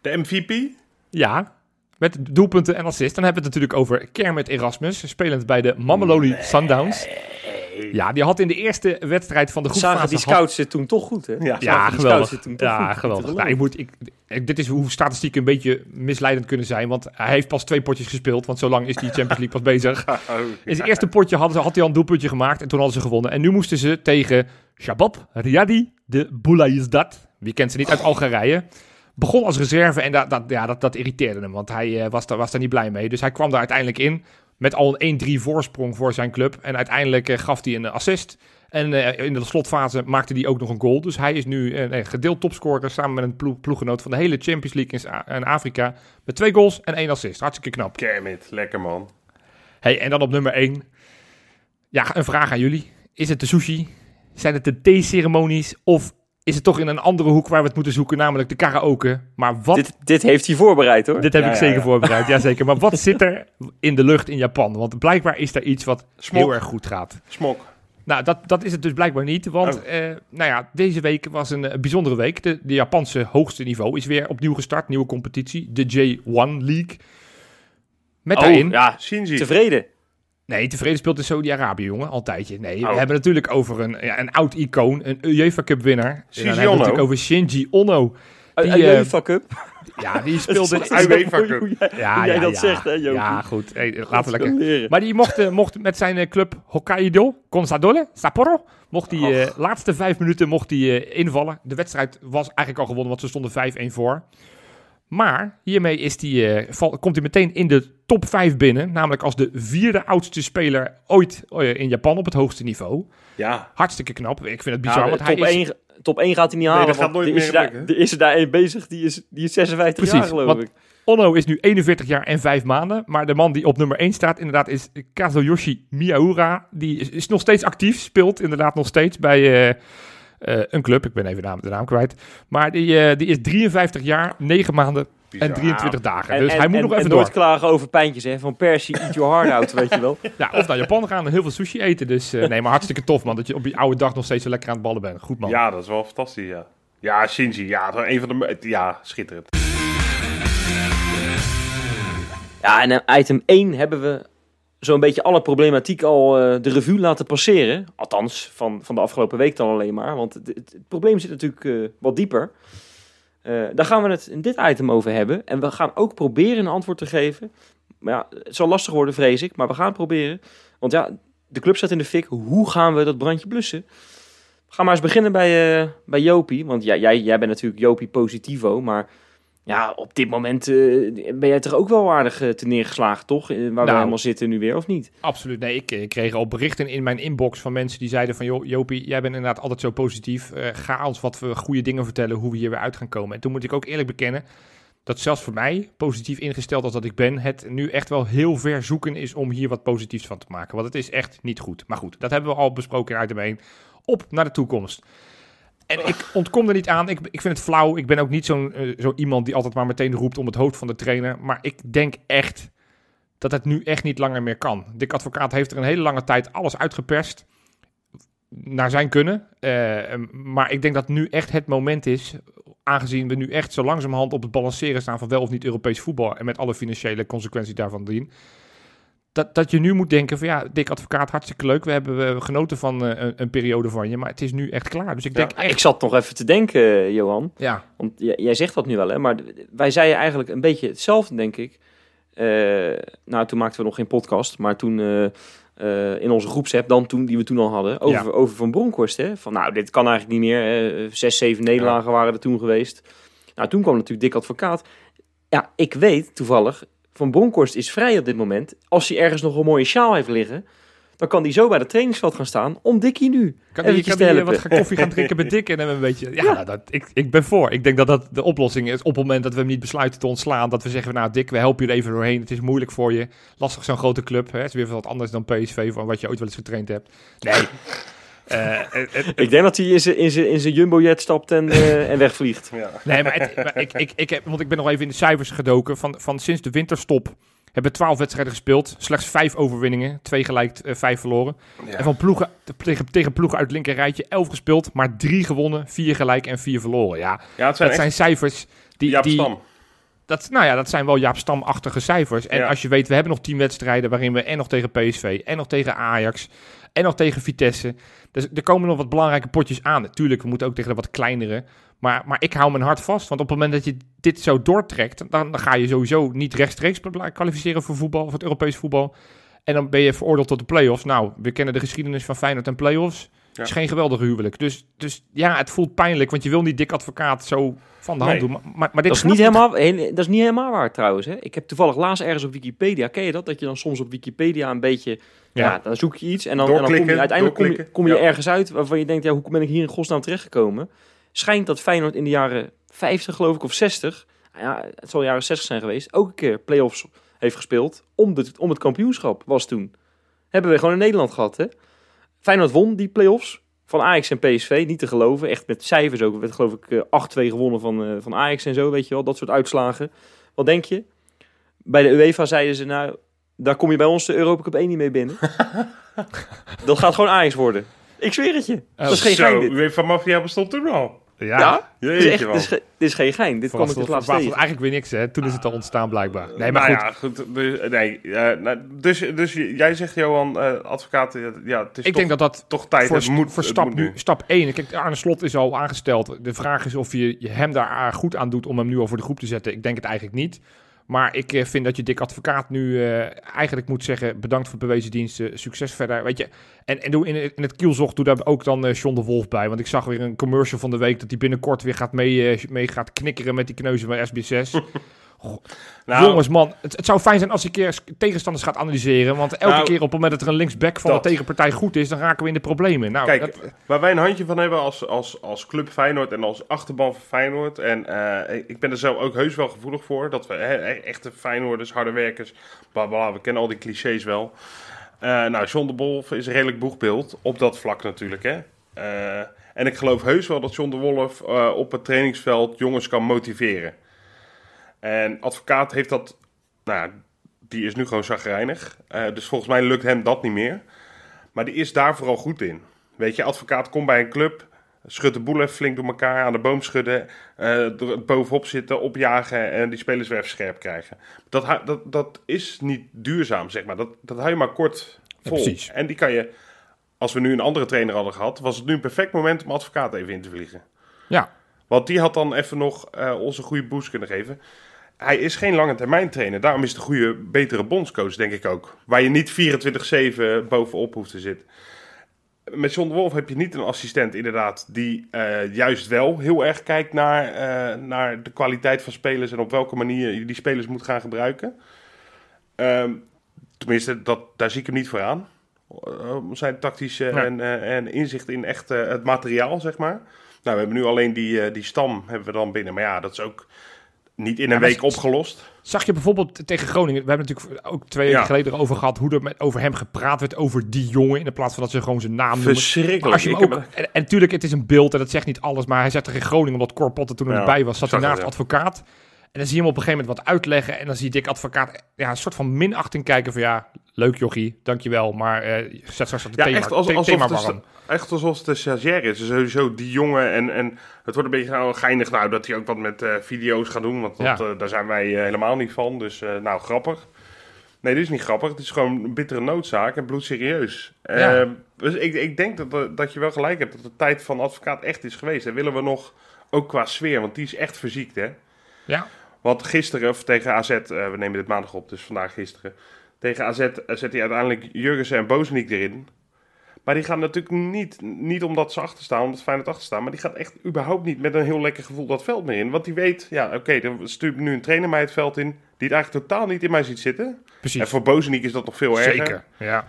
De MVP? Ja, met doelpunten en assists. Dan hebben we het natuurlijk over Kermit Erasmus, spelend bij de Mamelodi Sundowns. Ja, die had in de eerste wedstrijd van de Zagen groepsfase... die had- scouts het toen toch goed, hè? Ja. Zagen Ja, die geweldig. toen toch Ja, goed. geweldig. Nou, ik moet, ik, ik- dit is hoe statistieken een beetje misleidend kunnen zijn. Want hij heeft pas twee potjes gespeeld. Want zo lang is die Champions League pas bezig. Oh, In zijn eerste potje hadden ze, had hij al een doelpuntje gemaakt. En toen hadden ze gewonnen. En nu moesten ze tegen Shabab Riyadi de Boulaïsdat. Wie kent ze niet uit Algerije. Begon als reserve en dat, dat, ja, dat, dat irriteerde hem. Want hij eh, was, daar, was daar niet blij mee. Dus hij kwam daar uiteindelijk in. Met al een 1-3 voorsprong voor zijn club. En uiteindelijk eh, gaf hij een assist. En eh, in de slotfase maakte hij ook nog een goal. Dus hij is nu eh, nee, gedeeld topscorer samen met een ploeg, ploeggenoot van de hele Champions League in Afrika. Met twee goals en één assist. Hartstikke knap. Kermit, lekker man. Hey, en dan op nummer 1. Ja, een vraag aan jullie. Is het de sushi? Zijn het de theeceremonies? Of is het toch in een andere hoek waar we het moeten zoeken, namelijk de karaoke? Maar wat... Dit, Dit, dit heeft hij voorbereid, hoor. heb Ja, ik ja, zeker ja. voorbereid, jazeker. Maar wat zit er in de lucht in Japan? Want blijkbaar is daar iets wat Smok. heel erg goed gaat. Smok. Nou, dat, dat is het dus blijkbaar niet. Want Oh. eh, nou ja, deze week was een bijzondere week. De, de Japanse hoogste niveau is weer opnieuw gestart. Nieuwe competitie, de J1 League. Met Oh, daarin... ja, Shinji. tevreden. Nee, tevreden speelt in Saudi-Arabië, jongen. Altijdje. Nee, we Oh. hebben natuurlijk over een, ja, een oud icoon, een UEFA Cup winnaar. En dan Shinji hebben we Ono. natuurlijk over Shinji Ono. Die, eh, fuck up. Ja, die speelde... Weet van Cup. hoe jij, ja, hoe jij ja, dat ja. zegt, hè, Jopie. Ja, goed. Hey, laten we lekker... Maar die mocht, eh, mocht met zijn eh, club Hokkaido, Consadole, Sapporo, mocht die eh, laatste vijf minuten mocht die, invallen. De wedstrijd was eigenlijk al gewonnen, want ze stonden 5-1 voor. Maar hiermee is die, eh, val- komt hij meteen in de top 5 binnen. Namelijk als de vierde oudste speler ooit eh, in Japan op het hoogste niveau. Ja. Hartstikke knap. Ik vind het bizar, want hij top, is... 1, top 1 gaat hij niet halen. dat gaat nooit er is meer daar. Er is er daar een bezig, die is, die is 56 Precies, jaar, geloof want- ik. Onno is nu 41 jaar en 5 maanden. Maar de man die op nummer 1 staat inderdaad is Kazuyoshi Miyaura. Die is, is nog steeds actief, speelt inderdaad nog steeds bij eh, eh, een club. Ik ben even de naam, de naam kwijt. Maar die, eh, die is 53 jaar, 9 maanden bizar. En 23 dagen. En, dus en- hij moet en- nog even en door. nooit klagen over pijntjes, hè. Van Persie, eat your heart out, weet je wel. Ja, of naar Japan gaan en heel veel sushi eten. Dus eh, nee, maar hartstikke tof man. Dat je op je oude dag nog steeds zo lekker aan het ballen bent. Goed man. Ja, dat is wel fantastisch, ja. Ja, Shinji, ja, een van de... Ja, schitterend. Ja, en item 1 hebben we zo'n beetje alle problematiek al eh, de revue laten passeren. Althans, van, van de afgelopen week dan alleen maar. Want het, het, probleem zit natuurlijk eh, wat dieper. Eh, daar gaan we het in dit item over hebben. En we gaan ook proberen een antwoord te geven. Maar ja, het zal lastig worden, vrees ik. Maar we gaan proberen. Want ja, de club staat in de fik. Hoe gaan we dat brandje blussen? We gaan maar eens beginnen bij, bij Jopie. Want ja, jij, jij bent natuurlijk Jopie Positivo. Maar ja, op dit moment eh, ben jij toch ook wel aardig eh, te neergeslagen, toch? Eh, Waar we Nou. helemaal zitten nu weer, of niet? Absoluut. Nee, ik eh, kreeg al berichten in mijn inbox van mensen die zeiden van... joh, Jopie, jij bent inderdaad altijd zo positief. Ga ons wat voor goede dingen vertellen hoe we hier weer uit gaan komen. En toen moet ik ook eerlijk bekennen... dat zelfs voor mij, positief ingesteld als dat ik ben... het nu echt wel heel ver zoeken is om hier wat positiefs van te maken. Want het is echt niet goed. Maar goed, dat hebben we al besproken in item 1. Op naar de toekomst. En ik ontkom er niet aan. Ik, ik vind het flauw. Ik ben ook niet zo'n eh, zo iemand die altijd maar meteen roept om het hoofd van de trainer. Maar ik denk echt dat het nu echt niet langer meer kan. Dick Advocaat heeft er een hele lange tijd alles uitgeperst. Naar zijn kunnen. Eh, maar ik denk dat nu echt het moment is. Aangezien we nu echt zo langzamerhand op het balanceren staan van wel of niet Europees voetbal. En met alle financiële consequenties daarvan dien. Dat, dat je nu moet denken van ja, Dick Advocaat, hartstikke leuk. We hebben genoten van eh, een, een periode van je. Maar het is nu echt klaar. Dus ik denk Ja, echt... ik zat nog even te denken, eh, Johan. Ja, Want jij zegt dat nu wel, hè? Maar wij zeiden eigenlijk een beetje hetzelfde, denk ik. Eh, nou, toen maakten we nog geen podcast. Maar toen in onze groepsapp, dan toen, die we toen al hadden, over, Ja. over Van Bronckhorst. Hè? Van nou, dit kan eigenlijk niet meer. Hè? Zes, zeven nederlagen waren er toen geweest. Nou, toen kwam natuurlijk Dick Advocaat. Ja, ik weet toevallig, Van Bronckhorst is vrij op dit moment. Als hij ergens nog een mooie sjaal heeft liggen, dan kan hij zo bij het trainingsveld gaan staan om Dickie nu. Kan je kan die, eh, wat gaan koffie gaan drinken met Dick en hem een beetje... Ja, dat, ik, ik ben voor. Ik denk dat dat de oplossing is. Op het moment dat we hem niet besluiten te ontslaan, dat we zeggen, nou Dick, we helpen je er even doorheen. Het is moeilijk voor je. Lastig zo'n grote club. Hè? Het is weer wat anders dan PSV, van wat je ooit wel eens getraind hebt. Nee. Eh, het- het- Ik denk dat hij in zijn, in zijn, in zijn jumbo-jet stapt en, eh, en wegvliegt. Ja. Nee, maar, het- maar ik, ik, ik heb, want ik ben nog even in de cijfers gedoken. Van, van sinds de winterstop hebben we 12 wedstrijden gespeeld. Slechts 5 overwinningen. 2 gelijk, eh, 5 verloren. En van ploegen, tegen, tegen ploegen uit linker rijtje 11 gespeeld. Maar 3 gewonnen, 4 gelijk en 4 verloren. Ja, Ja, het zijn dat echt zijn cijfers die... Jaap die Stam. dat, nou ja, dat zijn wel Jaap Stam-achtige cijfers. En Ja. als je weet, we hebben nog 10 wedstrijden waarin we en nog tegen PSV, en nog tegen Ajax, en nog tegen Vitesse. Dus er komen nog wat belangrijke potjes aan. Natuurlijk, we moeten ook tegen de wat kleinere. Maar, maar ik hou mijn hart vast. Want op het moment dat je dit zo doortrekt, dan, ga je sowieso niet rechtstreeks kwalificeren voor voetbal, voor het Europees voetbal. En dan ben je veroordeeld tot de play-offs. Nou, we kennen de geschiedenis van Feyenoord en play-offs. Ja. is geen geweldige huwelijk. Dus, dus ja, het voelt pijnlijk, want je wil niet dik advocaat zo van de hand Nee. doen. Maar, maar, maar dit Dat is, niet helemaal, dat is niet helemaal waar trouwens. Hè? Ik heb toevallig laatst ergens op Wikipedia, ken je dat? Dat je dan soms op Wikipedia een beetje, ja, Ja. dan zoek je iets en dan, en dan kom je uiteindelijk kom je, doorklikken, kom je ja. ergens uit waarvan je denkt, ja, hoe ben ik hier in godsnaam terechtgekomen? Schijnt dat Feyenoord in de jaren 50 geloof ik, of 60, ja, het zal jaren 60 zijn geweest, ook een keer play-offs heeft gespeeld om, de, om het kampioenschap, was toen. Hebben we gewoon in Nederland gehad, hè? Feyenoord won die play-offs van Ajax en PSV, niet te geloven. Echt met cijfers ook. Er werd geloof ik eh, 8-2 gewonnen van, eh, van Ajax en zo, weet je wel. Dat soort uitslagen. Wat denk je? Bij de UEFA zeiden ze, nou, daar kom je bij ons de Europa Cup 1 niet mee binnen. dat gaat gewoon Ajax worden. Ik zweer het je. dat is geen Zo, gein dit. UEFA Mafia bestond toen al. Ja, Ja? Dit is, echt, dit, is, ge- dit is geen gein. Dit kwam ik dus laatst eigenlijk weer niks, hè? Toen is het al ontstaan, blijkbaar. Nee, maar nou goed. Ja, goed dus, nee, eh, nou, dus, dus jij zegt, Johan, eh, advocaat, eh, ja, het is Ik toch, denk dat dat toch tijd. voor, het moet, voor het stap, moet nu, stap 1. Kijk, Arne Slot is al aangesteld. De vraag is of je je hem daar goed aan doet om hem nu al voor de groep te zetten. Ik denk het eigenlijk niet. Maar ik eh, vind dat je dik advocaat nu eh, eigenlijk moet zeggen... bedankt voor bewezen diensten, succes verder. Weet je, en, en doe in, in het kielzocht doe daar ook dan eh John de Wolf bij. Want ik zag weer een commercial van de week... dat hij binnenkort weer gaat mee, mee gaat knikkeren met die kneuzen bij SB6. Nou, Jongens, man, het, het zou fijn zijn als je keer tegenstanders gaat analyseren. Want elke Nou, keer op het moment dat er een linksback van dat. de tegenpartij goed is, dan raken we in de problemen. Nou, Kijk, dat- waar wij een handje van hebben als, als, als club Feyenoord en als achterban van Feyenoord. En eh, ik ben er zelf ook heus wel gevoelig voor. Dat we hè, e- echte Feyenoorders, harde werkers, bla bla, we kennen al die clichés wel. Eh, nou, John de Wolf is een redelijk boegbeeld. Op dat vlak natuurlijk, hè. Eh, en ik geloof heus wel dat John de Wolf op het trainingsveld jongens kan motiveren. En advocaat heeft dat, nou ja, die is nu gewoon zagrijnig. Eh, dus volgens mij lukt hem dat niet meer. Maar die is daar vooral goed in. Weet je, advocaat komt bij een club, schudt de boel even flink door elkaar, aan de boom schudden, eh, bovenop zitten, opjagen en die spelers weer even scherp krijgen. Dat, dat, dat is niet duurzaam, zeg maar. Dat, dat hou je maar kort Ja, vol. precies. en die kan je, als we nu een andere trainer hadden gehad, was het nu een perfect moment om advocaat even in te vliegen. Ja, Want die had dan even nog eh ons een goede boost kunnen geven. Hij is geen lange termijn trainer. Daarom is een goede, betere bondscoach, denk ik ook. Waar je niet 24-7 bovenop hoeft te zitten. Met John de Wolf heb je niet een assistent, inderdaad, die eh, juist wel heel erg kijkt naar, eh, naar de kwaliteit van spelers en op welke manier je die spelers moet gaan gebruiken. Ehm, tenminste, dat, daar zie ik hem niet voor aan. Eh, zijn tactische Ja. en, en inzicht in echt het materiaal, zeg maar. Nou, we hebben nu alleen die, die stam hebben we dan binnen. Maar ja, dat is ook niet in een Ja, week opgelost. Zag je bijvoorbeeld tegen Groningen, we hebben natuurlijk ook twee Ja. weken geleden erover gehad, hoe er met, over hem gepraat werd, over die jongen, in plaats van dat ze gewoon zijn naam noemen. Verschrikkelijk. Als je hem ook, heb- en, en natuurlijk, het is een beeld en dat zegt niet alles, maar hij zat tegen Groningen, omdat Cor Potter toen Ja, niet bij was, zat hij naast advocaat. En dan zie je hem op een gegeven moment wat uitleggen en dan zie ik advocaat ja, een soort van minachting kijken van ja, leuk jochie, dankjewel, maar eh zet straks het Ja, thema, echt als- the- alsof thema het is- warm. Echt alsof het de stagiair is. Dus sowieso die jongen. En, en het wordt een beetje nou, geinig nou, dat hij ook wat met eh, video's gaat doen. Want dat, Ja. eh, daar zijn wij helemaal niet van. Dus nou, grappig. Nee, dit is niet grappig. Het is gewoon een bittere noodzaak en bloedserieus. Ja. Dus ik, ik denk dat, dat je wel gelijk hebt dat de tijd van advocaat echt is geweest. En willen we nog, ook qua sfeer, want die is echt verziekt hè. Ja, Want gisteren, of tegen AZ, eh, we nemen dit maandag op, dus vandaag gisteren. Tegen AZ eh, zet hij uiteindelijk Jurgensen en Bozeniek erin. Maar die gaan natuurlijk niet, niet omdat ze achter staan, omdat Feyenoord achter staan. Maar die gaat echt überhaupt niet met een heel lekker gevoel dat veld meer in. Want die weet, ja oké, dan stuurt nu een trainer mij het veld in. Die het eigenlijk totaal niet in mij ziet zitten. precies. En voor Bozeniek is dat nog veel erger. Zeker, ja.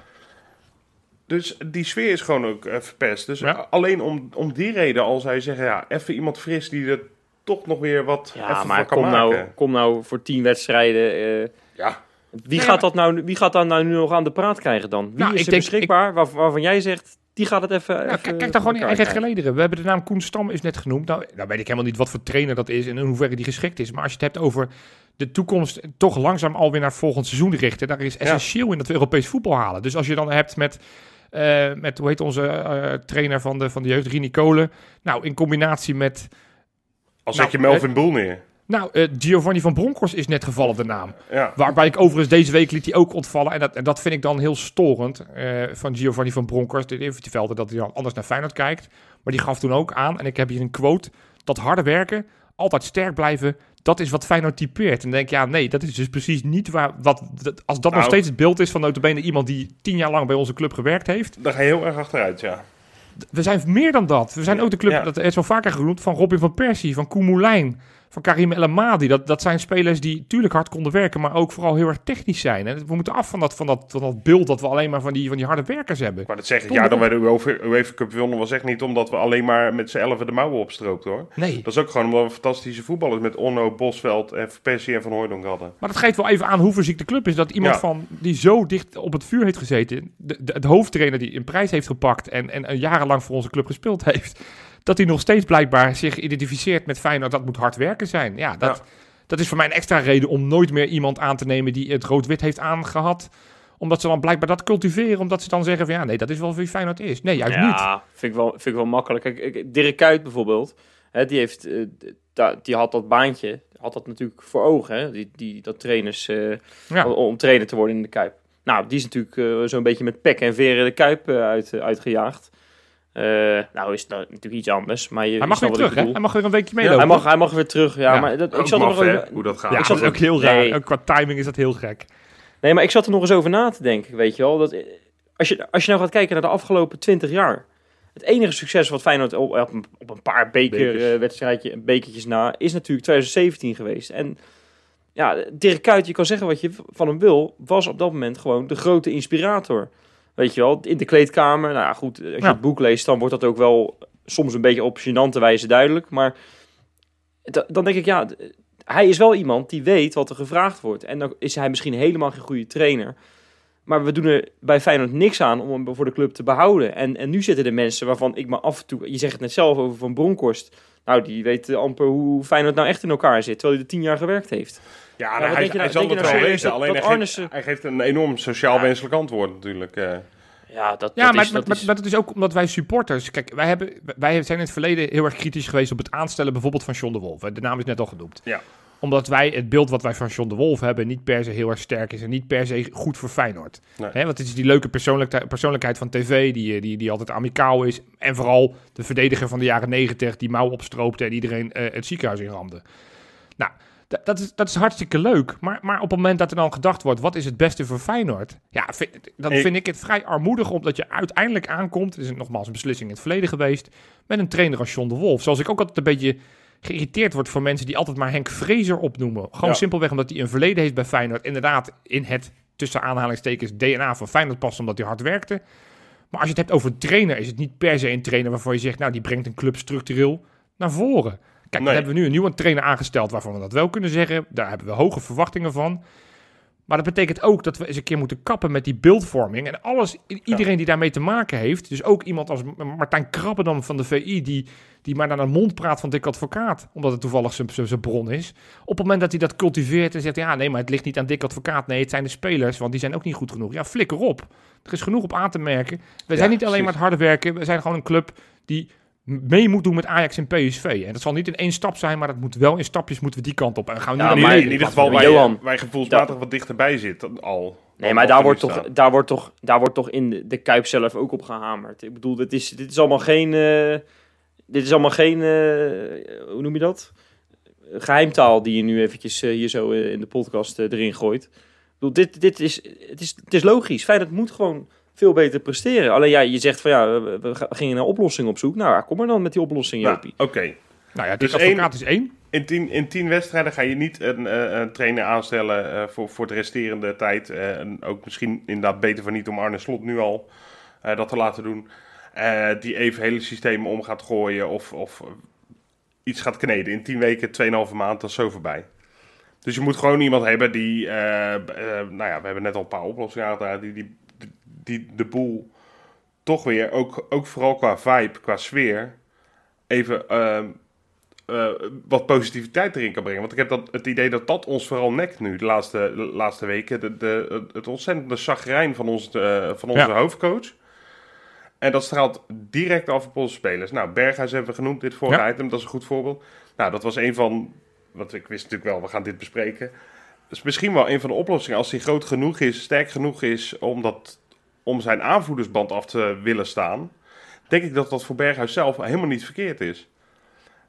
Dus die sfeer is gewoon ook eh, verpest. Dus Ja. alleen om, om die reden al zou je zeggen, ja, even iemand fris die er toch nog weer wat Ja, even maar kom nou, kom nou voor tien wedstrijden. eh, Ja, wie, Nee, gaat maar- dat nou, wie gaat dat nou nu nog aan de praat krijgen dan? Wie Nou, is ik er denk- beschikbaar waar- waarvan jij zegt, die gaat het even... Nou, even kijk, dan gewoon in eigen gelederen. We hebben de naam Koen Stam is net genoemd. Nou, nou weet ik helemaal niet wat voor trainer dat is en in hoeverre die geschikt is. Maar als je het hebt over de toekomst toch langzaam alweer naar volgend seizoen richten, daar is essentieel in dat we Europees voetbal halen. Dus als je dan hebt met, eh, met hoe heet onze eh, trainer van de, van de jeugd, Rini Kolen. Nou, in combinatie met, als Nou, zet je Melvin Boel neer. nou, eh, Giovanni van Bronckhorst is net gevallen de naam. Ja. Waarbij ik overigens deze week liet hij ook ontvallen. En dat, en dat vind ik dan heel storend eh, van Giovanni van Bronckhorst. Heeft vertelde dat hij dan anders naar Feyenoord kijkt. Maar die gaf toen ook aan, en ik heb hier een quote... dat harde werken, altijd sterk blijven, dat is wat Feyenoord typeert. En dan denk ik, ja nee, dat is dus precies niet waar... Wat, dat- als dat nog Nou. steeds het beeld is van notabene iemand die tien jaar lang bij onze club gewerkt heeft... Daar ga je heel erg achteruit, ja. We zijn meer dan dat. We zijn ook de club, Ja. dat is wel vaker genoemd, van Robin van Persie, van Koen Moulijn, van Karim El Amadi. Dat, dat zijn spelers die tuurlijk hard konden werken, maar ook vooral heel erg technisch zijn. En we moeten af van dat, van dat, van dat beeld dat we alleen maar van die, van die harde werkers hebben. Maar dat zeg ik, Tom, ja, dan kom- wij de UEFA, UEFA Cup wonnen was echt niet omdat we alleen maar met z'n elfen de mouwen opstroopten, hoor. Nee. Dat is ook gewoon omdat we fantastische voetballers met Onno, Bosveld, en Persie en Van Hooydonk hadden. Maar dat geeft wel even aan hoe verziek de club is. Dat iemand Ja. van die zo dicht op het vuur heeft gezeten, de, de, de hoofdtrainer die een prijs heeft gepakt en, en, en jarenlang voor onze club gespeeld heeft, dat hij nog steeds blijkbaar zich identificeert met Feyenoord. Dat moet hard werken zijn. Ja, dat, Ja. dat is voor mij een extra reden om nooit meer iemand aan te nemen die het rood-wit heeft aangehad. Omdat ze dan blijkbaar dat cultiveren. Omdat ze dan zeggen van ja, nee, dat is wel wie Feyenoord is. Nee, juist niet. Ja, vind ik wel, vind ik wel makkelijk. Kijk, Dirk Kuyt bijvoorbeeld, hè, die, heeft, eh, die had dat baantje, had dat natuurlijk voor ogen, hè, die, die, dat trainers, eh, Ja. om, om trainer te worden in de Kuip. Nou, die is natuurlijk eh, zo'n beetje met pek en veren de Kuip uit, uitgejaagd. Eh, nou is dat natuurlijk iets anders, maar je, Hij mag weer terug, hè? Hij mag weer een weekje Ja, meelopen. hij, mag, hij mag weer terug, ja. Ja. Maar dat, ik zat er nog over... hoe dat gaat. Ja, ik dat zat- is ook heel raar. Nee. Ook qua timing is dat heel gek. Nee, maar ik zat er nog eens over na te denken, weet je wel. Dat, eh, als, je, als je nou gaat kijken naar de afgelopen 20 jaar. Het enige succes wat Feyenoord op, op, een, op een paar Bekers. bekerwedstrijdje, bekertjes na, is natuurlijk 2017 geweest. En ja, Dirk Kuyt, je kan zeggen wat je van hem wil, was op dat moment gewoon de grote inspirator. Weet je wel, in de kleedkamer. Nou ja, goed, als je Ja. het boek leest, dan wordt dat ook wel soms een beetje op gênante wijze duidelijk. Maar da- dan denk ik, ja, hij is wel iemand die weet wat er gevraagd wordt. En dan is hij misschien helemaal geen goede trainer. Maar we doen er bij Feyenoord niks aan om hem voor de club te behouden. En, en nu zitten er mensen waarvan ik me af en toe... Je zegt het net zelf over Van Bronkhorst. Nou, die weet amper hoe Feyenoord nou echt in elkaar zit. Terwijl hij er tien jaar gewerkt heeft. Ja, wat nou, hij, denk je hij nou- zal het nou wel Alleen hij, Arnissen- geeft, hij geeft een enorm sociaal wenselijk antwoord natuurlijk. eh. Ja, dat, Ja, dat maar, is, maar, dat maar, is- maar dat is ook omdat wij supporters... Kijk, wij, hebben, wij zijn in het verleden heel erg kritisch geweest op het aanstellen bijvoorbeeld van John de Wolf. De naam is net al genoemd. Ja. Omdat wij het beeld wat wij van John de Wolf hebben niet per se heel erg sterk is en niet per se goed voor Feyenoord. Nee. Hè, want het is die leuke persoonlijkheid, persoonlijkheid van tv die, eh, die, die altijd amicaal is. En vooral de verdediger van de jaren negentig die mouw opstroopte en iedereen eh, het ziekenhuis inramde. Nou, d- dat is, dat is hartstikke leuk. Maar, maar op het moment dat er dan gedacht wordt, wat is het beste voor Feyenoord? Ja, vind, dan vind ik het vrij armoedig, omdat je uiteindelijk aankomt, het is nogmaals een beslissing in het verleden geweest, met een trainer als John de Wolf. Zoals ik ook altijd een beetje geïrriteerd word voor mensen die altijd maar Henk Vrezer opnoemen. Gewoon Ja. simpelweg omdat hij een verleden heeft bij Feyenoord. Inderdaad, in het tussen aanhalingstekens DNA van Feyenoord past omdat hij hard werkte. Maar als je het hebt over een trainer, is het niet per se een trainer waarvan je zegt, nou die brengt een club structureel naar voren. Kijk, Nee. dan hebben we nu een nieuwe trainer aangesteld waarvan we dat wel kunnen zeggen. Daar hebben we hoge verwachtingen van. Maar dat betekent ook dat we eens een keer moeten kappen met die beeldvorming. En alles, iedereen die daarmee te maken heeft. Dus ook iemand als Martijn Krabbendam van de VI, die, die maar naar de mond praat van Dick Advocaat. Omdat het toevallig zijn- bron is. Op het moment dat hij dat cultiveert en zegt, ja nee, maar het ligt niet aan Dick Advocaat. Nee, het zijn de spelers, want die zijn ook niet goed genoeg. Ja, flikker op. Er is genoeg op aan te merken. We zijn niet alleen precies. maar het harde werken. We zijn gewoon een club die mee moet doen met Ajax en PSV. En dat zal niet in één stap zijn, maar dat moet wel in stapjes moeten we die kant op. En gaan we nu naar maar- in ieder geval waar, Johan, je, waar je gevoelsmatig wat dichterbij zit dan al. Nee, maar daar wordt, toch, daar, wordt toch, daar wordt toch in de, de Kuip zelf ook op gehamerd. Ik bedoel, dit is, dit is allemaal geen... eh, dit is allemaal geen... eh, hoe noem je dat? Geheimtaal die je nu eventjes eh, hier zo in de podcast erin gooit. Ik bedoel, dit, dit is, het, is, het is logisch. Feyenoord moet gewoon veel beter presteren. Alleen ja, je zegt van ja, we, we gingen naar oplossingen op zoek. Nou, ja, kom maar dan met die oplossing, Nou, Jopie. Oké. Nou ja, Dus Advocaat is één. In tien, in tien wedstrijden ga je niet een, eh, een trainer aanstellen eh, voor, voor de resterende tijd. Eh, en ook misschien inderdaad beter van niet om Arne Slot nu al eh, dat te laten doen. Eh, die even hele systemen om gaat gooien of, of iets gaat kneden. In tien weken, 2,5 maand, dat is zo voorbij. Dus je moet gewoon iemand hebben die, eh, eh, nou ja, we hebben net al een paar oplossingen aangedragen, die, die, die de boel toch weer, ook, ook vooral qua vibe, qua sfeer, even ehm, eh, wat positiviteit erin kan brengen. Want ik heb dat, het idee dat dat ons vooral nekt nu, de laatste, de laatste weken. De, de, het ontzettende chagrijn van, ons, eh, van onze Ja. hoofdcoach. En dat straalt direct af op onze spelers. Nou, Berghuis hebben we genoemd, dit vorige Ja. item, dat is een goed voorbeeld. Nou, dat was een van, wat ik wist natuurlijk wel, we gaan dit bespreken. Dat is misschien wel een van de oplossingen. Als hij groot genoeg is, sterk genoeg is om, dat, om zijn aanvoerdersband af te willen staan, denk ik dat dat voor Berghuis zelf helemaal niet verkeerd is.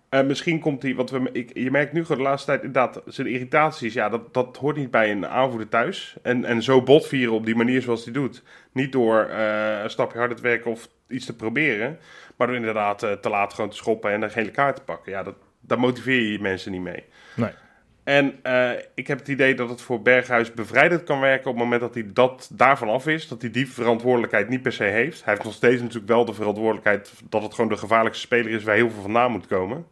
Eh, misschien komt hij, wat we, ik, je merkt nu de laatste tijd inderdaad, zijn irritaties, ja, dat, dat hoort niet bij een aanvoerder thuis. En, en zo botvieren op die manier zoals hij doet. Niet door eh, een stapje harder te werken of iets te proberen, maar door inderdaad eh, te laat gewoon te schoppen en een gele kaart te pakken. Ja, dat, daar motiveer je mensen niet mee. Nee. En eh, ik heb het idee dat het voor Berghuis bevrijdend kan werken op het moment dat hij dat daarvan af is. Dat hij die verantwoordelijkheid niet per se heeft. Hij heeft nog steeds natuurlijk wel de verantwoordelijkheid dat het gewoon de gevaarlijkste speler is waar heel veel vandaan moet komen.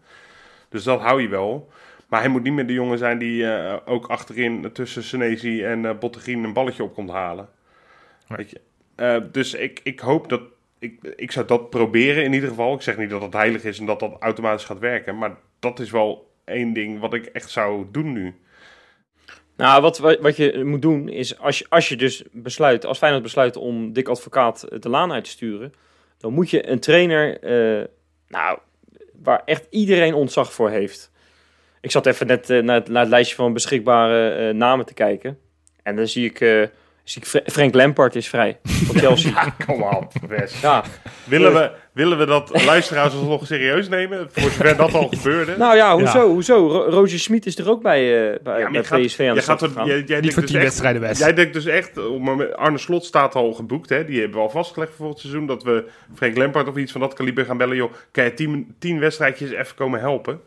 Dus dat hou je wel. Maar hij moet niet meer de jongen zijn die eh, ook achterin tussen Senesi en Bottegien een balletje op komt halen. Nee. Weet je? Dus ik, ik hoop dat... Ik, ik zou dat proberen in ieder geval. Ik zeg niet dat het heilig is en dat dat automatisch gaat werken. Maar dat is wel één ding wat ik echt zou doen nu. Nou, wat, wat je moet doen is, als je, als je dus besluit, als Feyenoord besluit om Dick Advocaat eh, de laan uit te sturen, dan moet je een trainer, eh, nou, waar echt iedereen ontzag voor heeft. Ik zat even net eh, naar, het, naar het lijstje van beschikbare namen te kijken. En dan zie ik, eh, Fra- Frank Lampard is vrij van Chelsea. Kom op, Wes. ja, Willen we, willen we dat luisteraars ons nog serieus nemen? Voor zover dat al gebeurde. nou ja, hoezo? hoezo? Ro- Roger Smit is er ook bij, eh, bij, Ja, gaat- PSV aan de gaat er, jij, jij Niet denkt voor dus wedstrijden best. Jij denkt dus echt, moment- Arne Slot staat al geboekt, hè? die hebben we al vastgelegd voor het seizoen, dat we Frank Lampard of iets van dat kaliber gaan bellen. Joh, kan je tien, tien wedstrijdjes even komen helpen?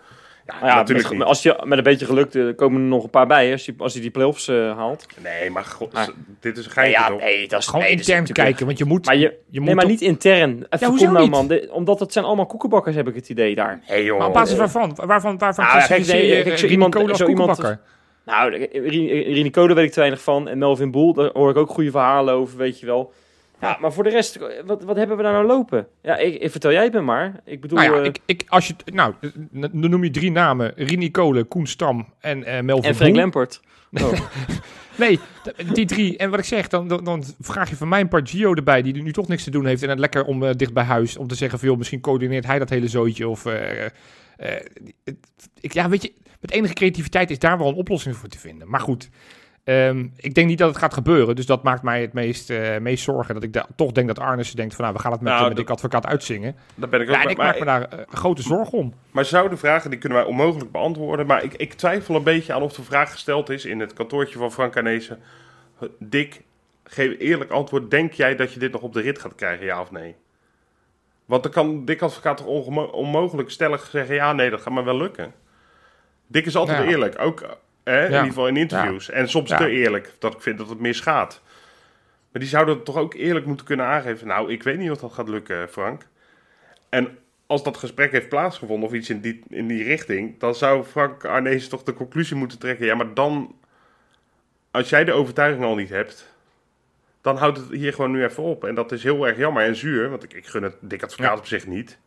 Ja, Nou ja, natuurlijk met, niet. als je, met een beetje geluk eh, komen er nog een paar bij als hij als hij die play-offs eh, haalt. Nee, maar god, dit is een Nee, geintje ja, toch? nee, dat is Gewoon nee, dat is intern natuurlijk- kijken, want je moet... Maar je, je moet nee, maar niet intern. Even hoezo kom nou, niet? man. De- omdat het zijn allemaal koekenbakkers, heb ik het idee daar. Hey, joh. Maar op basis waarvan? Waarvan, waarvan Nou, kijk, je kijk, zo Rini iemand- als zo iemand- koekenbakker? Nou, Rini Code weet ik te weinig van. En Melvin Boel, daar hoor ik ook goede verhalen over, weet je wel. Ja, maar voor de rest, wat, wat hebben we daar nou lopen? Ja, ik, ik vertel jij het me maar. Ik bedoel... Nou ja, eh, ik, ik, als je, nou, dan noem je drie namen. Rini Kolen, Koen Stam en eh Melvin en Frank. Lampert. Oh. Nee, d- die drie. En wat ik zeg, dan, dan, dan vraag je van mij een paar Gio erbij, die nu toch niks te doen heeft. En het lekker om eh, dicht bij huis, om te zeggen van, joh, misschien coördineert hij dat hele zootje. Of, ik, ja, weet je, met enige creativiteit is daar wel een oplossing voor te vinden. Maar goed, ehm, ik denk niet dat het gaat gebeuren. Dus dat maakt mij het meest, eh, meest zorgen. Dat ik da- toch denk dat Arnissen denkt van, nou, we gaan het met, Nou, met dat- Advocaat uitzingen. Daar ben ik ook Ja, en ik maar, maak me daar eh, grote zorgen om. maar zou de vragen, die kunnen wij onmogelijk beantwoorden. Maar ik, ik twijfel een beetje aan of de vraag gesteld is in het kantoortje van Frank Arnezen. Dick, geef eerlijk antwoord. Denk jij dat je dit nog op de rit gaat krijgen, ja of nee? Want dan kan Dick Advocaat toch onmogelijk stellig zeggen... ja, nee, dat gaat me wel lukken. Dick is altijd Ja. eerlijk, ook eh, in ieder geval in interviews. En soms te eerlijk, dat ik vind dat het misgaat. Maar die zouden toch ook eerlijk moeten kunnen aangeven... nou, ik weet niet of dat gaat lukken, Frank. En als dat gesprek heeft plaatsgevonden of iets in die, in die richting... dan zou Frank Arnees toch de conclusie moeten trekken... ja, maar dan... als jij de overtuiging al niet hebt... dan houdt het hier gewoon nu even op. En dat is heel erg jammer en zuur... want ik, ik gun het dik advocaat Ja. op zich niet...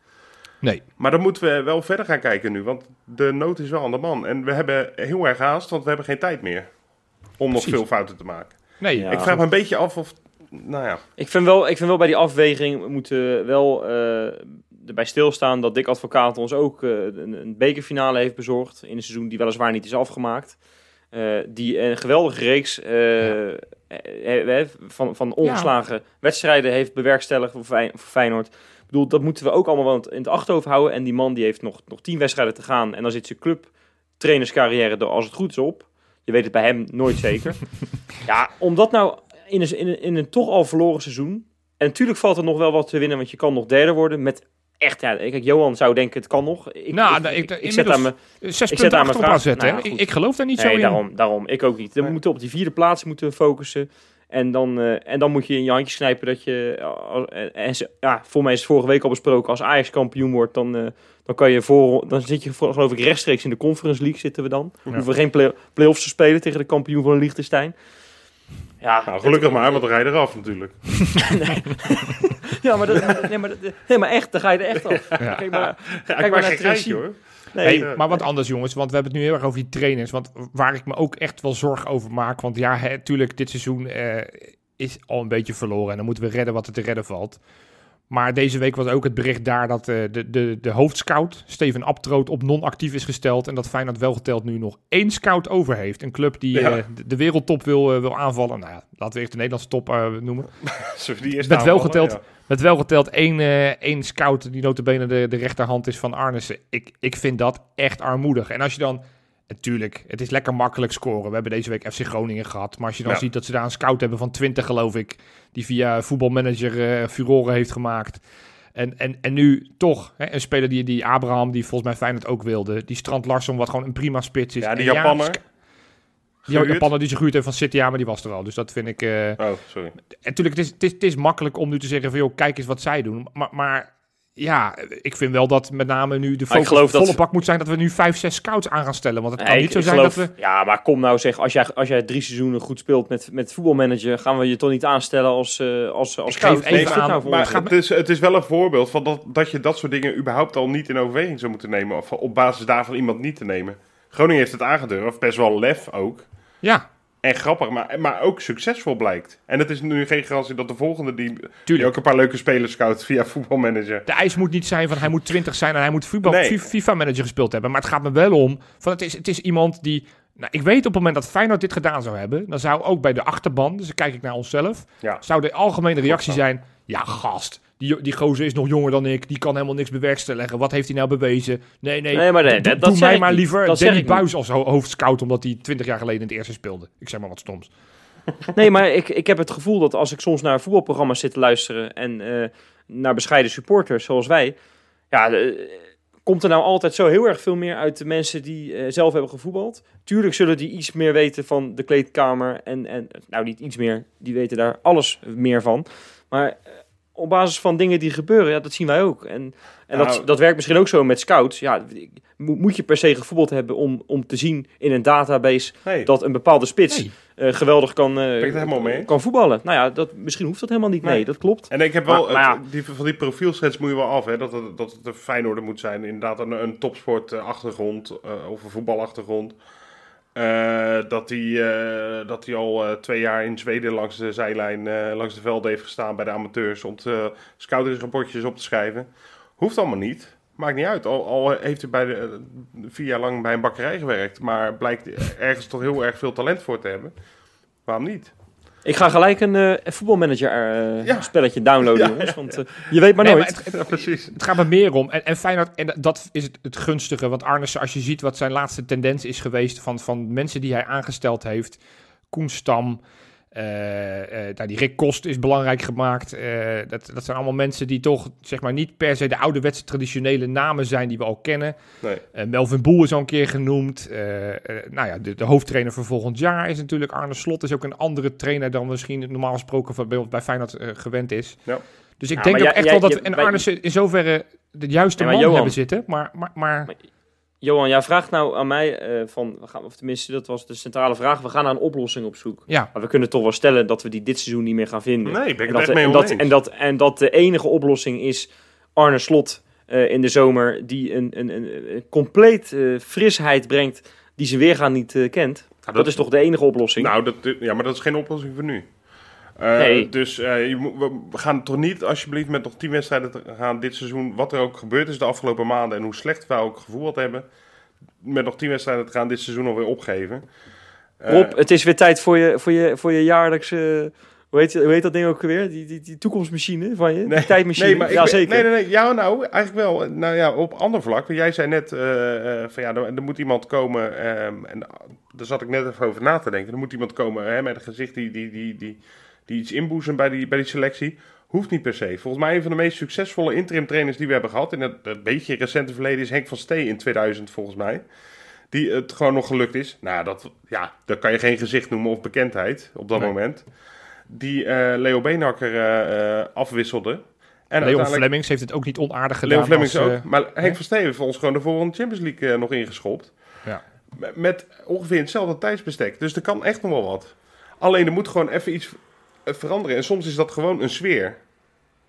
Nee. Maar dan moeten we wel verder gaan kijken nu, want de nood is wel aan de man. En we hebben heel erg haast, want we hebben geen tijd meer om nog veel fouten te maken. Nee, Ja. ik vraag me een beetje af of, nou ja, Ik vind, wel, ik vind wel bij die afweging we moeten wel eh, erbij stilstaan dat Dick Advocaat ons ook eh, een, een bekerfinale heeft bezorgd. In een seizoen die weliswaar niet is afgemaakt. Eh, die een geweldige reeks van, van ongeslagen wedstrijden heeft bewerkstelligd voor Feyenoord. Ik bedoel, dat moeten we ook allemaal wel in het achterhoofd houden. En die man die heeft nog, nog tien wedstrijden te gaan. En dan zit zijn clubtrainerscarrière er als het goed is op. Je weet het bij hem nooit zeker. ja, omdat nou in een, in, een, in een toch al verloren seizoen. En natuurlijk valt er nog wel wat te winnen, want je kan nog derde worden. Met echt, ja, kijk, Johan zou denken het kan nog. Ik, Nou, ik, ik, ik- ik zet aan inmiddels- me. Zes zet punten aan mijn vraag. Nou, ik, ik geloof daar niet zo in. daarom, daarom. Ik ook niet. We Nee. moeten op die vierde plaats moeten focussen. En dan, eh, en dan moet je in je handjes knijpen dat je... eh, en, ze- ja, voor mij is het vorige week al besproken. Als Ajax kampioen wordt, dan, eh, dan, kan je voor, dan zit je voor, geloof ik rechtstreeks in de Conference League zitten we dan. Ja. Hoeven we geen play- play-offs te spelen tegen de kampioen van Liechtenstein. Ja, nou, gelukkig maar, want dan rij je eraf natuurlijk. ja, maar, dat, nee, maar, dat- nee, maar echt, dan ga je er echt af. Ja. Kijk maar, Ja, kijk ik maar naar het regime. hoor. Nee, Hey, maar wat anders, jongens, want we hebben het nu heel erg over die trainers. Want waar ik me ook echt wel zorgen over maak. Want ja, natuurlijk, dit seizoen eh, is al een beetje verloren. En dan moeten we redden wat er te redden valt. Maar deze week was ook het bericht daar dat eh, de, de, de hoofdscout, Steven Abtroot, op non-actief is gesteld. En dat Feyenoord wel geteld nu nog één scout over heeft. Een club die Ja. eh, de, de wereldtop wil, eh, wil aanvallen. Nou ja, laten we eerst de Nederlandse top noemen. Die Met wel geteld. Ja. Met wel geteld één, één scout die notabene de, de rechterhand is van Arnissen. Ik, ik vind dat echt armoedig. En als je dan... Natuurlijk, het is lekker makkelijk scoren. We hebben deze week FC Groningen gehad. Maar als je dan Ja. ziet dat ze daar een scout hebben van 20, geloof ik. Die via voetbalmanager eh furoren heeft gemaakt. En, en, en nu toch hè, een speler die, die Abraham, die volgens mij Feyenoord ook wilde. Die Strand Larsson, wat gewoon een prima spits is. Ja, die En Japanner. Die. Japaner die zich gehuurd heeft van City, ja, maar die was er al. Dus dat vind ik... eh, Oh, sorry. en natuurlijk, het is, het, is, het is makkelijk om nu te zeggen van, joh, kijk eens wat zij doen. Maar, maar ja, ik vind wel dat met name nu de focus dat- volle bak moet zijn dat we nu vijf, zes scouts aan gaan stellen. Want het kan niet zo zijn geloof- dat we... Ja, maar kom nou zeg, als jij, als jij drie seizoenen goed speelt met, met voetbalmanager, gaan we je toch niet aanstellen als, eh als, als Ik scout? aan, nou Maar het is, het is wel een voorbeeld van dat, dat je dat soort dingen überhaupt al niet in overweging zou moeten nemen. Of op basis daarvan iemand niet te nemen. Groningen heeft het aangedurfd, best wel lef ook. Ja, En grappig, maar, maar ook succesvol blijkt. En het is nu geen garantie dat de volgende die, ook een paar leuke spelers scout via voetbalmanager. De eis moet niet zijn van hij moet 20 zijn en hij moet voetbal, Nee. Fi- FIFA-manager gespeeld hebben. Maar het gaat me wel om, van het is, het is iemand die... Nou, ik weet op het moment dat Feyenoord dit gedaan zou hebben, dan zou ook bij de achterban, dus dan kijk ik naar onszelf, Ja. zou de algemene reactie zijn, ja gast, die, die gozer is nog jonger dan ik, die kan helemaal niks bewerkstelligen. Wat heeft hij nou bewezen? Nee, nee, Nee, maar nee, dat- doe dat mij maar liever Dat Danny. Buis als ho- hoofdscout, omdat hij 20 jaar geleden in het eerste speelde. Ik zeg maar wat stoms. Nee, maar ik, ik heb het gevoel dat als ik soms naar voetbalprogramma's zit te luisteren en eh, naar bescheiden supporters zoals wij, ja, eh, komt er nou altijd zo heel erg veel meer uit de mensen die eh, zelf hebben gevoetbald. Tuurlijk zullen die iets meer weten van de kleedkamer en, en nou niet iets meer, die weten daar alles meer van. Maar op basis van dingen die gebeuren, ja, dat zien wij ook. En, en dat, Nou- dat werkt misschien ook zo met scouts. Ja, mo- moet je per se gevoetbald hebben om, om te zien in een database Nee, dat een bepaalde spits Nee. eh, geweldig kan, eh, kan voetballen. Nou ja, dat, misschien hoeft dat helemaal niet. Nee, Nee. dat klopt. En ik heb wel, Maar- maar ja. het- die, van die profielschets moet je wel af, hè, dat, het, dat het een Feyenoorder moet zijn. Inderdaad, een, een topsportachtergrond eh of een voetbalachtergrond. Eh, dat hij eh, dat hij al eh, twee jaar in Zweden langs de zijlijn, langs de velden heeft gestaan bij de amateurs om te, scoutingsrapportjes op te schrijven. Hoeft allemaal niet. Maakt niet uit. Al, al heeft hij bij de, vier jaar lang bij een bakkerij gewerkt, maar blijkt ergens toch heel erg veel talent voor te hebben. Waarom niet? Ik ga gelijk een eh, voetbalmanager eh, Ja. spelletje downloaden, Ja, jongens. Want eh, je weet maar Nee, nooit. maar het, Ja, precies. Het gaat me meer om. En, en Feyenoord, en dat is het, het gunstige. Want Arnes, als je ziet wat zijn laatste tendens is geweest van, van mensen die hij aangesteld heeft. Koen Stam, nou, die Rick Kost is belangrijk gemaakt. Eh, dat, dat zijn allemaal mensen die toch zeg maar, niet per se de ouderwetse traditionele namen zijn die we al kennen. Nee. Eh, Melvin Boel is al een keer genoemd. Eh, eh, nou ja, de, de hoofdtrainer voor volgend jaar is natuurlijk Arne Slot. Is ook een andere trainer dan misschien normaal gesproken van, bij, bij Feyenoord eh, gewend is. Ja. Dus ik Ja, denk ook jij- echt jij- wel dat je- en Arne in zoverre de juiste man Johan- hebben zitten. Maar, maar, maar Johan, jij vraagt nou aan mij eh, van, we gaan, of tenminste, dat was de centrale vraag. We gaan naar een oplossing op zoek. ja, Maar we kunnen toch wel stellen dat we die dit seizoen niet meer gaan vinden. Nee, ben ik en, het dat, echt mee en, dat, en, dat, en dat de enige oplossing is Arne Slot eh, in de zomer, die een, een, een, een compleet eh, frisheid brengt die ze weergaan niet eh, kent. dat- dat, is toch de enige oplossing? Nou, dat, ja, maar dat is geen oplossing voor nu. Eh, Nee. Dus eh, je moet, we- gaan toch niet alsjeblieft met nog tien wedstrijden te gaan dit seizoen, wat er ook gebeurd is de afgelopen maanden en hoe slecht wij ook gevoeld hebben, met nog tien wedstrijden te gaan dit seizoen alweer opgeven. Eh, Rob, het is weer tijd voor je, voor je, voor je jaarlijkse... Hoe heet, hoe heet dat ding ook weer? Die, die, die toekomstmachine van je? die tijdmachine? Nee, maar ja, ben- zeker. Nee, nee, nee. Ja, nou, eigenlijk wel. Nou ja, op ander vlak. Want Jij zei net van ja, er, er moet iemand komen. ehm, en daar zat ik net even over na te denken. Er moet iemand komen hè, met een gezicht die, die, die, die, die iets inboezemt bij die, bij die selectie. Hoeft niet per se. Volgens mij een van de meest succesvolle interim trainers die we hebben gehad in het, het beetje recente verleden is Henk van Stee in 2000 volgens mij. Die het gewoon nog gelukt is. Nou, dat, ja, dat kan je geen gezicht noemen of bekendheid op dat Nee. moment. Die eh, Leo Beenhakker eh, eh, afwisselde. En Leon uiteindelijk- Flemings heeft het ook niet onaardig gedaan. Leo Flemings als, ook. maar Henk van Steen heeft ons gewoon de volgende Champions League nog ingeschopt. Ja. Met, ongeveer hetzelfde tijdsbestek. Dus er kan echt nog wel wat. Alleen er moet gewoon even iets veranderen. En soms is dat gewoon een sfeer.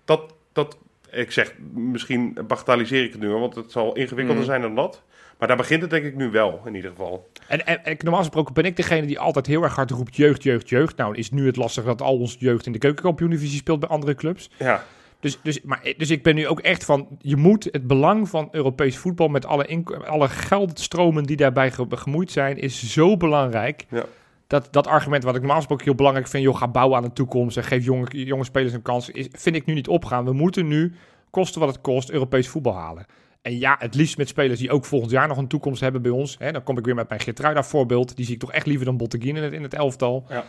Dat, dat ik zeg, misschien bagatelliseer ik het nu, want het zal ingewikkelder Mhm. zijn dan dat. Maar daar begint het denk ik nu wel, in ieder geval. En, en, en normaal gesproken ben ik degene die altijd heel erg hard roept jeugd, jeugd, jeugd. Nou is nu het lastig dat al onze jeugd in de keukenkampioen-divisie speelt bij andere clubs. Ja, Dus, dus, maar, dus ik ben nu ook echt van, je moet het belang van Europees voetbal met alle, alle geldstromen die daarbij ge- gemoeid zijn, is zo belangrijk. Ja. Dat, dat argument wat ik normaal gesproken heel belangrijk vind, joh, ga bouwen aan de toekomst en geef jonge, jonge spelers een kans, is, vind ik nu niet opgaan. We moeten nu, kosten wat het kost, Europees voetbal halen. En ja, het liefst met spelers die ook volgend jaar nog een toekomst hebben bij ons. Hè, dan kom ik weer met mijn Geertruida voorbeeld. Die zie ik toch echt liever dan Botteguin in het, in het elftal. Ja.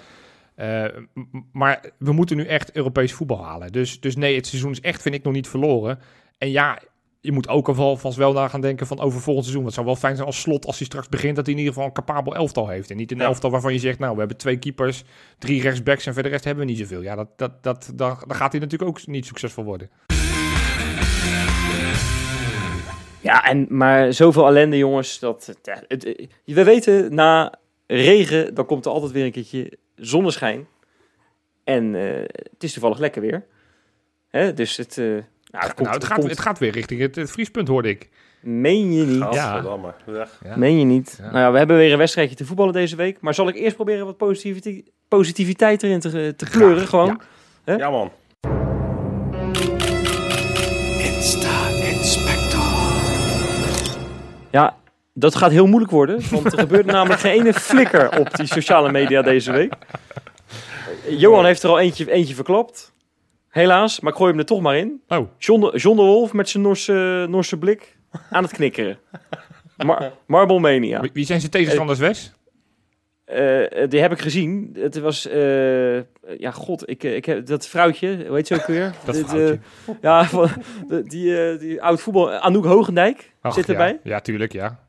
Eh, maar we moeten nu echt Europees voetbal halen. Dus, dus nee, het seizoen is echt, vind ik, nog niet verloren. En ja, je moet ook alvast wel na gaan denken van over volgend seizoen. Het zou wel fijn zijn als slot, als hij straks begint, dat hij in ieder geval een capabel elftal heeft. En niet een Ja. elftal waarvan je zegt, nou, we hebben twee keepers, drie rechtsbacks en verder rest hebben we niet zoveel. Ja, dat, dat, dat, dan, dan gaat hij natuurlijk ook niet succesvol worden. Ja, en, maar zoveel ellende, jongens. Dat, ja, het, eh, we weten, na regen, dan komt er altijd weer een keertje zonneschijn. En eh, het is toevallig lekker weer. Hè? Dus het, eh, nou, het, komt, nou, het, gaat, komt- het gaat weer richting het, het vriespunt, hoorde ik. meen je niet. Ja. Ja. Meen je niet. Ja. Nou ja, we hebben weer een wedstrijdje te voetballen deze week. Maar zal ik eerst proberen wat positiviteit, positiviteit erin te, te kleuren? Graag, Gewoon. ja. ja, man. Ja, dat gaat heel moeilijk worden. Want er gebeurt namelijk geen ene flikker op die sociale media deze week. Johan heeft er al eentje, eentje verklapt. Helaas, maar ik gooi hem er toch maar in. Oh, John de, John de Wolf met zijn Norse, Norse blik aan het knikkeren. Mar Marble Mania. wie- zijn zijn tegenstanders, Wes? Eh, die heb ik gezien. Het was, eh, ja, god, ik, ik heb dat vrouwtje, hoe heet ze ook weer? Dat eh, vrouwtje. ja, van, de- die, eh, die oud voetbal, Anouk Hogendijk Ach, zit erbij. Ja, tuurlijk, ja.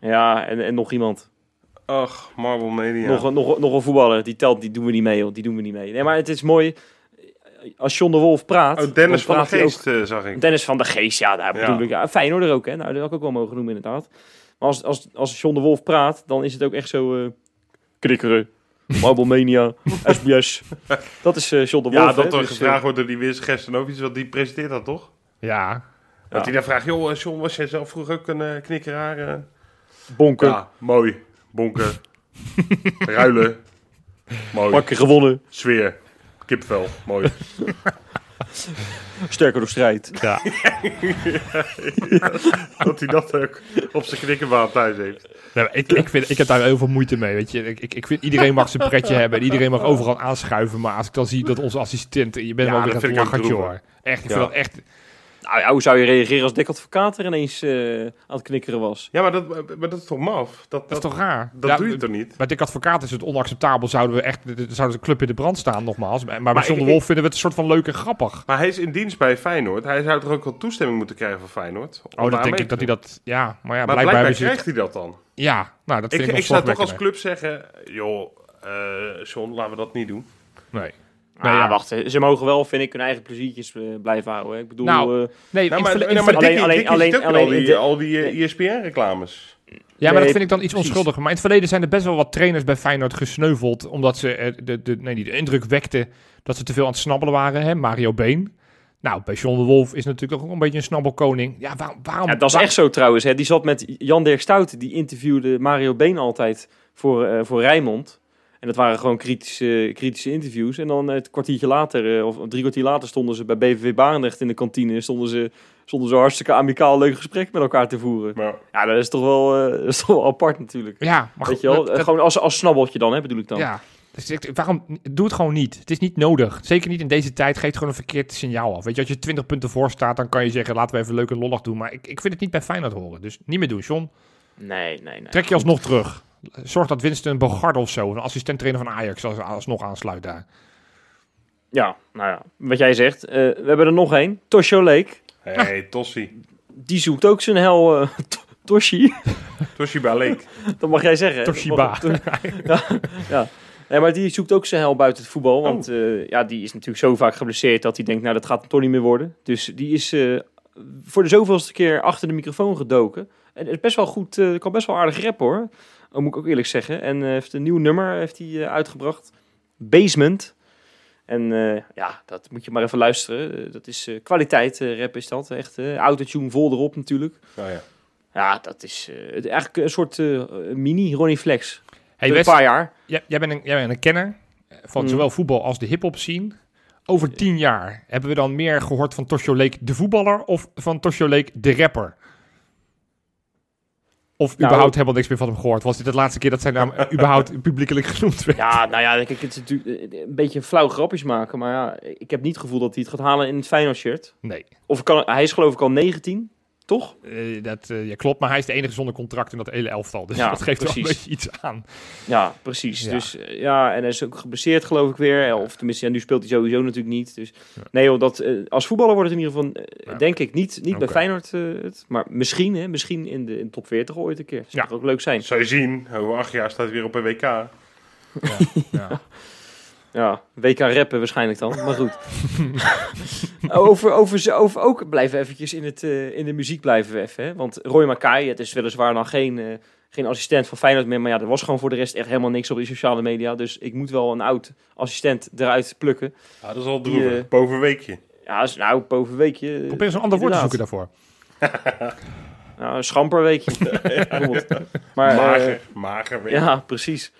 Ja, en, en nog iemand. Ach, Marble Media. Nog, een- nog, nog een voetballer, die telt, die doen we niet mee, joh. Die doen we niet mee. Nee, maar het is mooi. Als John de Wolf praat... Oh, Dennis dan van de hij ook- Geest, eh, zag ik. Dennis van de Geest, ja, daar Ja. bedoel ik. Ja, Feyenoord er ook, hè. Nou, dat had ik ook wel mogen noemen, inderdaad. Maar als, als, als John de Wolf praat, dan is het ook echt zo... eh knikkeren. Marblemania, SBS. Dat is eh John de Wolf, Ja, dat er dus, gevraagd wordt door die Wils Gerstenovic, want die presenteert dat toch? Ja. Dat hij dan vraagt, joh, John, was jij zelf vroeger ook een eh, knikkeraar? bonken, Ja, mooi. Bonken. Ruilen. Mooi. pakken gewonnen, Sfeer. Kipvel. Mooi. sterker door strijd. ja. dat hij dat ook op zijn knikkenbaan thuis heeft. Nee, ik, ik, vind, ik heb daar heel veel moeite mee. Weet je. Ik, ik, ik vind iedereen mag zijn pretje hebben en iedereen mag overal aanschuiven. Maar als ik dan zie dat onze assistent. Je bent Ja, wel weer een lachertje droevig. hoor. Echt, ik Ja. vind dat echt. Nou ja, hoe zou je reageren als Dick Advocaat er ineens eh, aan het knikkeren was? Ja, maar dat, maar dat is toch maf? Dat, Dat is toch raar? Dat Ja, doe je toch niet? Bij Dick Advocaat is het onacceptabel. Zouden we echt. Zouden de club in de brand staan, nogmaals. Maar, maar bij ik- Wolf vinden we het een soort van leuk en grappig. Maar hij is in dienst bij Feyenoord. Hij zou toch ook wel toestemming moeten krijgen van Feyenoord? Oh, dan denk ik dat hij dat. Ja, maar ja, Maar blijkbaar, krijgt hij dat dan. Ja, nou, dat vind Ik, ik, ik zou toch als club zeggen, joh, eh John, laten we dat niet doen. Nee. Nee, ja. ja. wacht. Ze mogen wel, vind ik, hun eigen pleziertjes eh, blijven houden. hè. Ik bedoel, Nou, eh, Nee, Nou, in maar, nou, alleen- Dickie- alleen- Dickie alleen- ziet ook alleen al die, al die eh, ESPN-reclames. Ja, maar dat Nee, vind ik dan iets precies. onschuldiger. Maar in het verleden zijn er best wel wat trainers bij Feyenoord gesneuveld. Omdat ze de, de, nee, niet de indruk wekten dat ze te veel aan het snabbelen waren. Hè? Mario Been. Nou, bij John de Wolf is natuurlijk ook een beetje een snabbelkoning. Ja, waar, waarom... ja, dat is waar- echt zo trouwens. Hè. Die zat met Jan Dirk Stout, die interviewde Mario Been altijd voor, eh voor Rijnmond. En dat waren gewoon kritische, kritische interviews. En dan eh, het kwartiertje later, eh, of drie kwartier later, stonden ze bij BVV Barendrecht in de kantine. Stonden ze, stonden ze hartstikke amicaal leuk gesprek met elkaar te voeren. Maar Ja, dat is toch wel, eh, dat is toch wel apart natuurlijk. Ja, maar Weet je wel? dat- dat- gewoon als, als snabbeltje dan, hè, bedoel ik dan. Ja. Dus ik- waarom? Doe het gewoon niet. Het is niet nodig. Zeker niet in deze tijd. Geeft gewoon een verkeerd signaal af. Weet je, als je 20 punten voor staat, dan kan je zeggen: laten we even leuk en lollig doen. Maar ik, ik vind het niet bij Feyenoord horen. Dus niet meer doen, John. Nee, nee, nee. Trek je alsnog terug. Zorg dat Winston Bogarde of zo, een assistent-trainer van Ajax, als, alsnog aansluit daar. Ja, nou ja, wat jij zegt. eh, we hebben er nog één. Toshio Lake. hey, Tossi. Die zoekt ook zijn hel... eh, To- Toshi, Toshiba Leek. dat mag jij zeggen. Toshiba. ja, ja. Nee, maar die zoekt ook zijn hel buiten het voetbal. Want eh, ja, die is natuurlijk zo vaak geblesseerd dat hij denkt, nou dat gaat hem toch niet meer worden. Dus die is eh, voor de zoveelste keer achter de microfoon gedoken. En is best wel goed, eh, kan best wel aardig rappen hoor. Dat moet ik ook eerlijk zeggen. En eh, heeft een nieuw nummer heeft hij, eh, uitgebracht. Basement. En eh, ja, dat moet je maar even luisteren. Dat is eh, kwaliteit eh, rap is dat. Echt eh autotune vol erop natuurlijk. Nou ja. Ja, dat is eh, het- eigenlijk een soort eh, mini Ronnie Flex. Hey een paar jaar. jij, jij, bent een, jij bent een kenner van Mm. zowel voetbal als de hip-hop scene. Over tien jaar hebben we dan meer gehoord van Toshio Lake de voetballer of van Toshio Lake de rapper? Of Nou, überhaupt helemaal niks meer van hem gehoord? Was dit de laatste keer dat zijn naam eh, überhaupt publiekelijk genoemd werd? Ja, nou ja, kijk, het is natuurlijk eh, een beetje flauw grapjes maken. Maar ja, ik heb niet het gevoel dat hij het gaat halen in het Feyenoord shirt. Nee, Of kan, hij is geloof ik al 19, toch? eh, dat eh, ja, klopt, maar hij is de enige zonder contract in dat hele elftal. Dus Ja, dat geeft wel een precies. beetje iets aan. Ja, precies. Ja. Dus eh, ja, en hij is ook geblesseerd geloof ik weer. Of tenminste, ja, nu speelt hij sowieso natuurlijk niet. Dus nee joh, dat, als voetballer wordt het in ieder geval, Ja. denk ik, niet, niet bij. Feyenoord. het, maar misschien, hè, misschien in de, in top 40 ooit een keer. Zou Ja. ook leuk zijn. Zou je zien, over acht jaar staat hij weer op een WK. Ja, ja. Ja, WK rappen waarschijnlijk dan, maar goed. over, over, ze- over ook blijven eventjes in, het, eh, in de muziek blijven we even. Hè? Want Roy Mackay, het is weliswaar dan geen, eh, geen assistent van Feyenoord meer. Maar ja, er was gewoon voor de rest echt helemaal niks op die sociale media. Dus ik moet wel een oud assistent eruit plukken. Ja, dat is al droevig. eh, Bovenweekje. Ja, is nou boven weekje. eh, Probeer eens een ander woord te zoeken daarvoor. Nou, een schamperweekje. bijvoorbeeld. maar, mager, mager week. Ja, precies.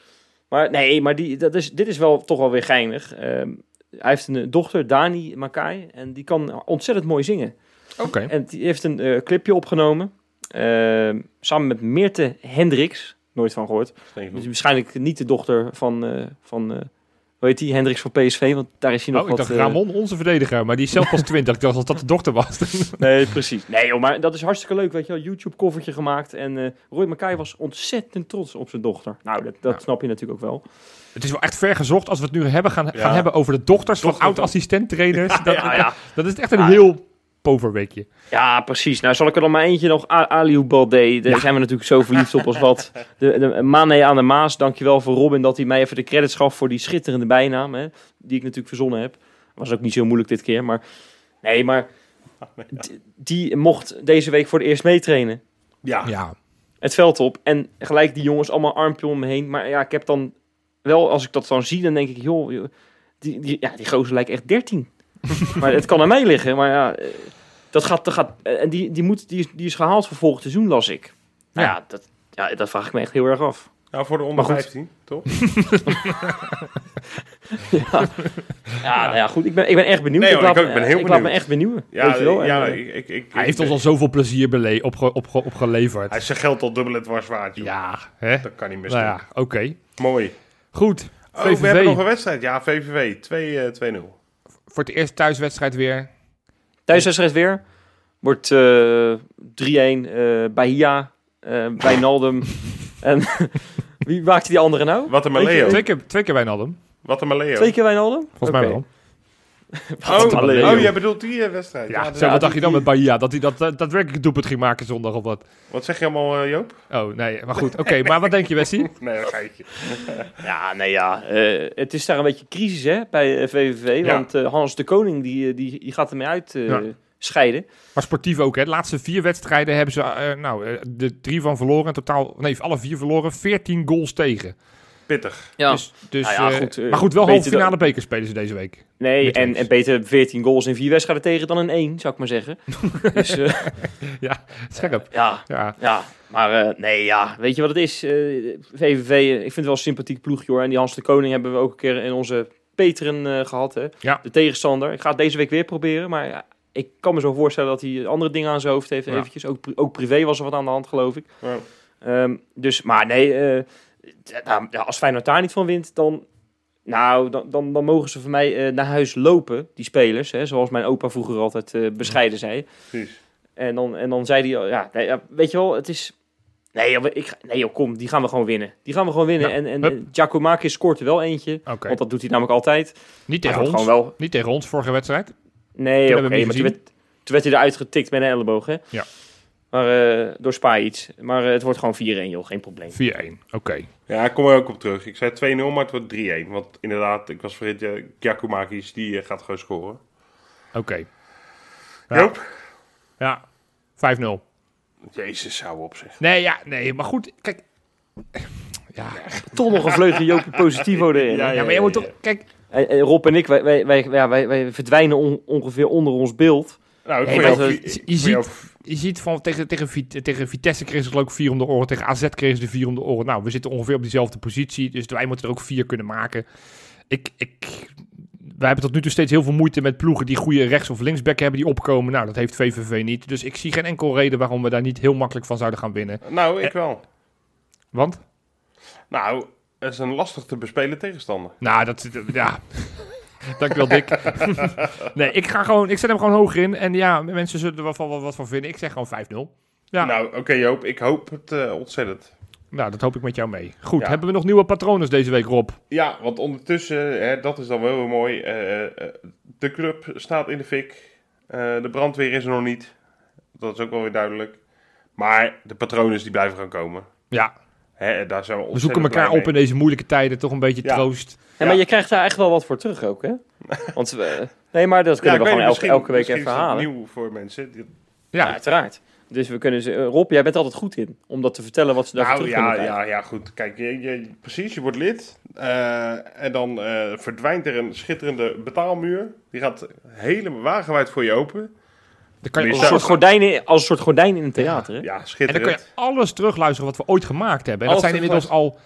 Maar nee, maar die, dat is, dit is wel toch wel weer geinig. Ehm, hij heeft een eh, dochter, Dani Makai, en die kan ontzettend mooi zingen. Oké. En die heeft een eh, clipje opgenomen, ehm, samen met Meerte Hendricks, nooit van gehoord. Dus waarschijnlijk niet de dochter van, eh, van eh, hoe heet die, Hendricks van PSV, want daar is hij nog Oh, ik wat... dacht eh, Ramon, onze verdediger, maar die is zelf pas 20. Ik dacht als dat de dochter was. Nee, precies. Nee, joh, maar dat is hartstikke leuk, weet je wel. YouTube-covertje gemaakt. En eh Roy Mackay was ontzettend trots op zijn dochter. Nou, dat, dat Ja. snap je natuurlijk ook wel. Het is wel echt ver gezocht als we het nu hebben gaan, gaan hebben over de dochters van Dochter van- oud-assistent-trainers. dat, ja, ja. dat is echt een heel pover weekje. Ja, precies. Nou, zal ik er dan maar eentje nog. Aliou Balde, daar Ja. zijn we natuurlijk zo verliefd op als wat. De, de Mane aan de Maas, dankjewel voor Robin dat hij mij even de credits gaf voor die schitterende bijnaam, hè, die ik natuurlijk verzonnen heb. Was ook niet zo moeilijk dit keer, maar... Nee, maar... Die mocht deze week voor het eerst meetrainen. Ja, Ja, Het veld op. En gelijk die jongens allemaal armpje om me heen. Maar ja, ik heb dan... Wel, als ik dat dan zie, dan denk ik... Joh, joh, die, die, ja, die gozer lijkt echt 13. maar het kan aan mij liggen. Maar ja, eh, dat gaat... Dat gaat eh, en die, die, moet, die, is, die is gehaald voor volgend seizoen, las ik. Nou Ja. ja, dat, ja, dat vraag ik me echt heel erg af. nou voor de onder Maar goed. 15, toch? Ja, ja, nou ja goed. Ik ben, ik ben echt benieuwd. Nee, ik, hoor, laat, ik ook. Ik ben heel ik laat me benieuwd. echt benieuwen. Ja, weet je wel? ja En, eh, ik, ik, ik, hij heeft ons al zoveel plezier bele- opge, opge, opgeleverd. Hij is zijn geld al dubbel het dwars waard, joh. Ja, hè? Dat kan niet meer Nou ja, oké. Mooi. Goed. Oh, we hebben nog een wedstrijd. Ja, VVV. 2, eh, 2-0. Voor het eerst thuiswedstrijd weer. Thuiswedstrijd weer. Wordt eh 3-1. eh Bahia. eh Wijnaldum. en wie maakte die andere nou? Wat een Maleo. Twee keer, twee keer Wijnaldum, Wat een Maleo. Twee keer Wijnaldum? volgens mij wel. Oh, een oh, jij bedoelt die eh, wedstrijd. Ja, dat- zo, wat dacht die- je dan met Bahia? Dat hij dat, dat daadwerkelijk een doelpunt ging maken zondag of wat? Wat zeg je allemaal, eh, Joop? Oh, nee, maar goed. Oké, maar wat denk je, Wessie? Nee, dat geitje. Ja, nee ja. eh, het is daar een beetje crisis hè, bij eh, VVV. Ja. Want eh, Hans de Koning die, eh, die, die gaat ermee uit eh, Ja. scheiden. Maar sportief ook, hè. De laatste vier wedstrijden hebben ze, eh, nou, eh, de drie van verloren. In totaal, nee, alle vier verloren. 14 goals tegen. Pittig. Ja. Dus, dus, Nou ja, eh, goed, eh, maar goed, wel halve finale beker spelen ze deze week. nee, Met en, ons. en beter 14 goals in vier wedstrijden tegen dan in één, zou ik maar zeggen. dus eh, Scherp. ja, Ja, Ja, maar eh, nee, ja, weet je wat het is? Eh, VVV, ik vind het wel een sympathiek ploegje hoor. En die Hans de Koning hebben we ook een keer in onze Peteren eh, gehad, hè? Ja. De tegenstander. Ik ga het deze week weer proberen, maar ja, ik kan me zo voorstellen dat hij andere dingen aan zijn hoofd heeft Ja. eventjes. Ook, pri- ook privé was er wat aan de hand, geloof ik. Ja. Ehm, dus, maar nee, eh, nou, ja, als Feyenoord daar niet van wint, dan... Nou, dan, dan, dan mogen ze voor mij eh, naar huis lopen, die spelers. Hè, zoals mijn opa vroeger altijd eh, bescheiden zei. Precies. En dan, en dan zei hij, ja, nee, ja, weet je wel, het is... Nee joh, ik, ga- nee joh, kom, die gaan we gewoon winnen. Die gaan we gewoon winnen. Ja, En, en hup. Giacomakis scoort er wel eentje. Want dat doet hij namelijk altijd. Niet tegen ons. gewoon wel... Niet tegen ons, vorige wedstrijd. Nee, Toen oké, maar toen werd, toen werd hij eruit getikt met een elleboog, hè? Ja. Maar uh, door Spajic. Maar eh, het wordt gewoon 4-1, joh, geen probleem. 4-1, oké. Ja, ik kom er ook op terug. Ik zei 2-0, maar het wordt 3-1. Want inderdaad, ik was vergeten, Giacomakis, die eh, gaat gewoon scoren. Oké. Ja. Joop? Ja, 5-0. Jezus, hou op zeg. Nee, ja, nee, maar goed, kijk. Ja, Toch nog een vleugje Joopie Positivo erin. Ja, ja, maar je moet toch, kijk, En, Rob en ik, wij, wij, wij, ja, wij, wij verdwijnen on- ongeveer onder ons beeld. Nou, ik Nee, je voor jou- je ziet van tegen, tegen, Vit- tegen Vitesse kregen ze geloof ik vier om de oren, tegen AZ kregen ze de vier om de oren. Nou, we zitten ongeveer op diezelfde positie, dus wij moeten er ook vier kunnen maken. Ik, ik, wij hebben tot nu toe steeds heel veel moeite met ploegen die goede rechts- of linksback hebben die opkomen. Nou, dat heeft VVV niet. Dus ik zie geen enkel reden waarom we daar niet heel makkelijk van zouden gaan winnen. Nou, ik wel. Want? Nou, het is een lastig te bespelen tegenstander. Nou, dat ja. Dankjewel, Dick. nee, ik, ga gewoon, ik zet hem gewoon hoger in. En ja, mensen zullen er wel van, wat, van vinden. Ik zeg gewoon 5-0. Ja. Nou, oké Joop, ik hoop het eh, ontzettend. Nou, dat hoop ik met jou mee. Goed, Ja. hebben we nog nieuwe patronen deze week, Rob? Ja, want ondertussen, hè, dat is dan wel weer mooi. eh, eh, de club staat in de fik. De brandweer is er nog niet. Dat is ook wel weer duidelijk. Maar de patronen die blijven gaan komen. Ja, Hè, daar zijn we we zoeken elkaar op in deze moeilijke tijden. Toch een beetje Ja. troost. Ja, maar je krijgt daar echt wel wat voor terug ook, hè? Want we, nee, maar dat kunnen we gewoon elke, elke week even halen. nieuw voor mensen. Ja, Ja, uiteraard. Dus we kunnen ze... Rob, jij bent altijd goed in om dat te vertellen wat ze daarvoor Nou terug ja, kunnen krijgen. ja, ja, goed. Kijk, je, je, precies, je wordt lid. eh, en dan eh, verdwijnt er een schitterende betaalmuur. Die gaat helemaal wagenwijd voor je open. Dan kan je, Wie Als een, soort gordijnen, als een soort gordijn in een theater, hè? Ja, en dan kan schitterend. je alles terugluisteren wat we ooit gemaakt hebben. En dat zijn inmiddels al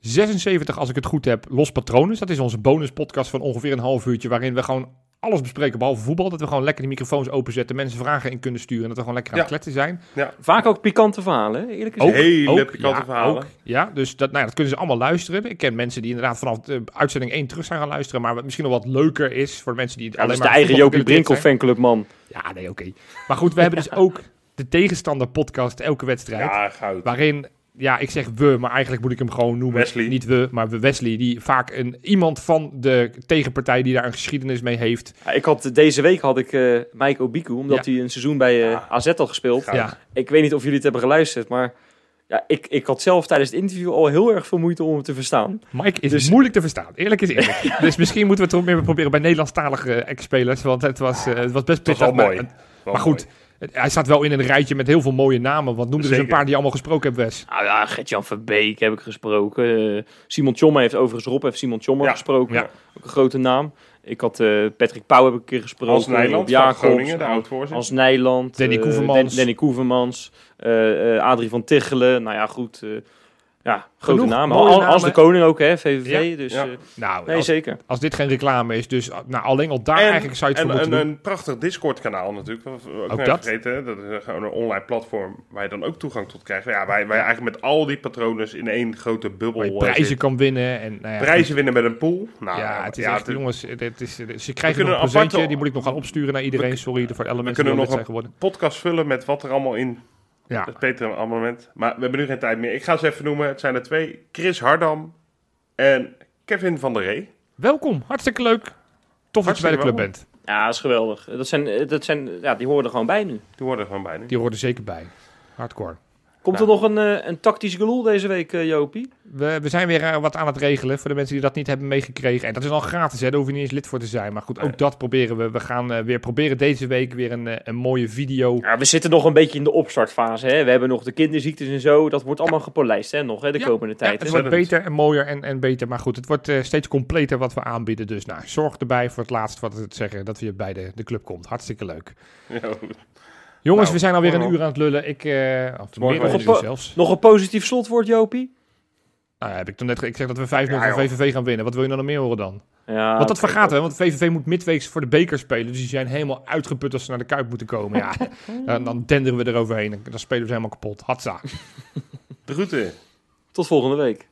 76, als ik het goed heb, los patronen. Dat is onze bonuspodcast van ongeveer een half uurtje. Waarin we gewoon alles bespreken behalve voetbal. Dat we gewoon lekker die microfoons openzetten. Mensen vragen in kunnen sturen. En dat we gewoon lekker aan het Ja. kletsen zijn. Vaak ook pikante verhalen, eerlijk gezegd. Hele pikante ja, verhalen. ook. ja, dus dat, nou ja, dat kunnen ze allemaal luisteren. Ik ken mensen die inderdaad vanaf de uitzending 1 terug zijn gaan luisteren. Maar wat misschien nog wat leuker is voor de mensen die Ja, alleen dat is maar de eigen Jopie Brinkel fanclub, man. Ja, nee, oké. Maar goed, we hebben dus ook de tegenstander podcast elke wedstrijd. Ja, goud. Waarin, ja, ik zeg we, maar eigenlijk moet ik hem gewoon noemen. Wesley. Niet we, maar we Wesley. Die vaak een, iemand van de tegenpartij die daar een geschiedenis mee heeft. Ja, ik had, deze week had ik eh Mike Obiku, omdat Ja. hij een seizoen bij eh, Ja. AZ had gespeeld. Ja, Ik weet niet of jullie het hebben geluisterd, maar Ja, ik, ik had zelf tijdens het interview al heel erg veel moeite om hem te verstaan. Mike is Dus- moeilijk te verstaan. Eerlijk is eerlijk. dus misschien moeten we het toch meer proberen bij Nederlandstalige ex-spelers. Want het was, eh, het was best pittig. mooi. Maar, goed, het- hij staat wel in een rijtje met heel veel mooie namen. Want noem er eens een paar die je allemaal gesproken hebt, Wes. Nou ja, Gert-Jan Verbeek heb ik gesproken. Eh, Simon Tjommer heeft overigens Rob heeft Simon Tjommer Ja, gesproken. ja. Ook een grote naam. Ik had eh, Patrick Pauw heb ik een keer gesproken. Als Nijland Jacobs, Groningen, de oud-voorzitter. Als Nijland. Danny eh, Koevermans. Dan- Danny Koevermans. eh, eh, Adrie van Tichelen. Nou ja, goed. Eh, ja, grote Genoeg namen. Al- Als de Koning ook, hè, VVV. Ja, dus ja. eh, Nou, nee, als, zeker. als dit geen reclame is, dus nou, alleen al daar En- eigenlijk zou je het en voor moeten een, doen. een prachtig Discord-kanaal natuurlijk. We ook, dat. vergeten. hè. Dat is gewoon een online platform waar je dan ook toegang tot krijgt. Ja, wij, wij eigenlijk met al die patronen in één grote bubbel Waar je eh, prijzen kan winnen. En, nou ja, Prijzen winnen met een pool. Nou, Ja, het is ja, echt, het- jongens, het is, ze krijgen een een presentje, aparte- die moet ik nog gaan opsturen naar iedereen. Sorry voor alle mensen die kunnen nog een- podcast vullen met wat er allemaal in Ja, het Patreon abonnement. Maar we hebben nu geen tijd meer. Ik ga ze even noemen. Het zijn er twee. Chris Hardam en Kevin van der Ree. welkom, hartstikke leuk. Tof dat je bij de club bent. Ja, dat is geweldig. Dat zijn, eh, dat zijn, ja, die horen er gewoon bij nu. Die worden er gewoon bij nu. Die horen er zeker bij. Hardcore. Komt Nou. er nog een, eh, een tactisch geloel deze week, eh, Jopie? We, we zijn weer eh, wat aan het regelen voor de mensen die dat niet hebben meegekregen. En dat is al gratis, hè? daar hoef je niet eens lid voor te zijn. Maar goed, ook dat proberen we. We gaan weer proberen deze week weer een, een mooie video. Ja, we zitten nog een beetje in de opstartfase. Hè? We hebben nog de kinderziektes en zo. Dat wordt allemaal gepolijst hè, nog hè, de Ja, komende Ja, tijd. het hè? wordt beter en mooier en, en beter. Maar goed, het wordt eh, steeds completer wat we aanbieden. Dus nou, zorg erbij voor het laatst wat het zeggen dat we bij de, de club komt. Hartstikke leuk. Ja, Jongens, Nou, we zijn alweer een uur aan het lullen. Ik, eh of nog een zelfs. Nog een positief slotwoord, Jopie? Nou, ja, heb ik toen net ge- ik zeg dat we 5-0 Ja, van. VVV gaan winnen. Wat wil je nou nog meer horen dan? Ja, Want dat vergaat hè, want VVV moet midweeks voor de beker spelen. Dus die zijn helemaal uitgeput als ze naar de Kuip moeten komen. Ja, dan, dan denderen we eroverheen. Dan spelen we ze helemaal kapot. Hatsa. De groeten. Tot volgende week.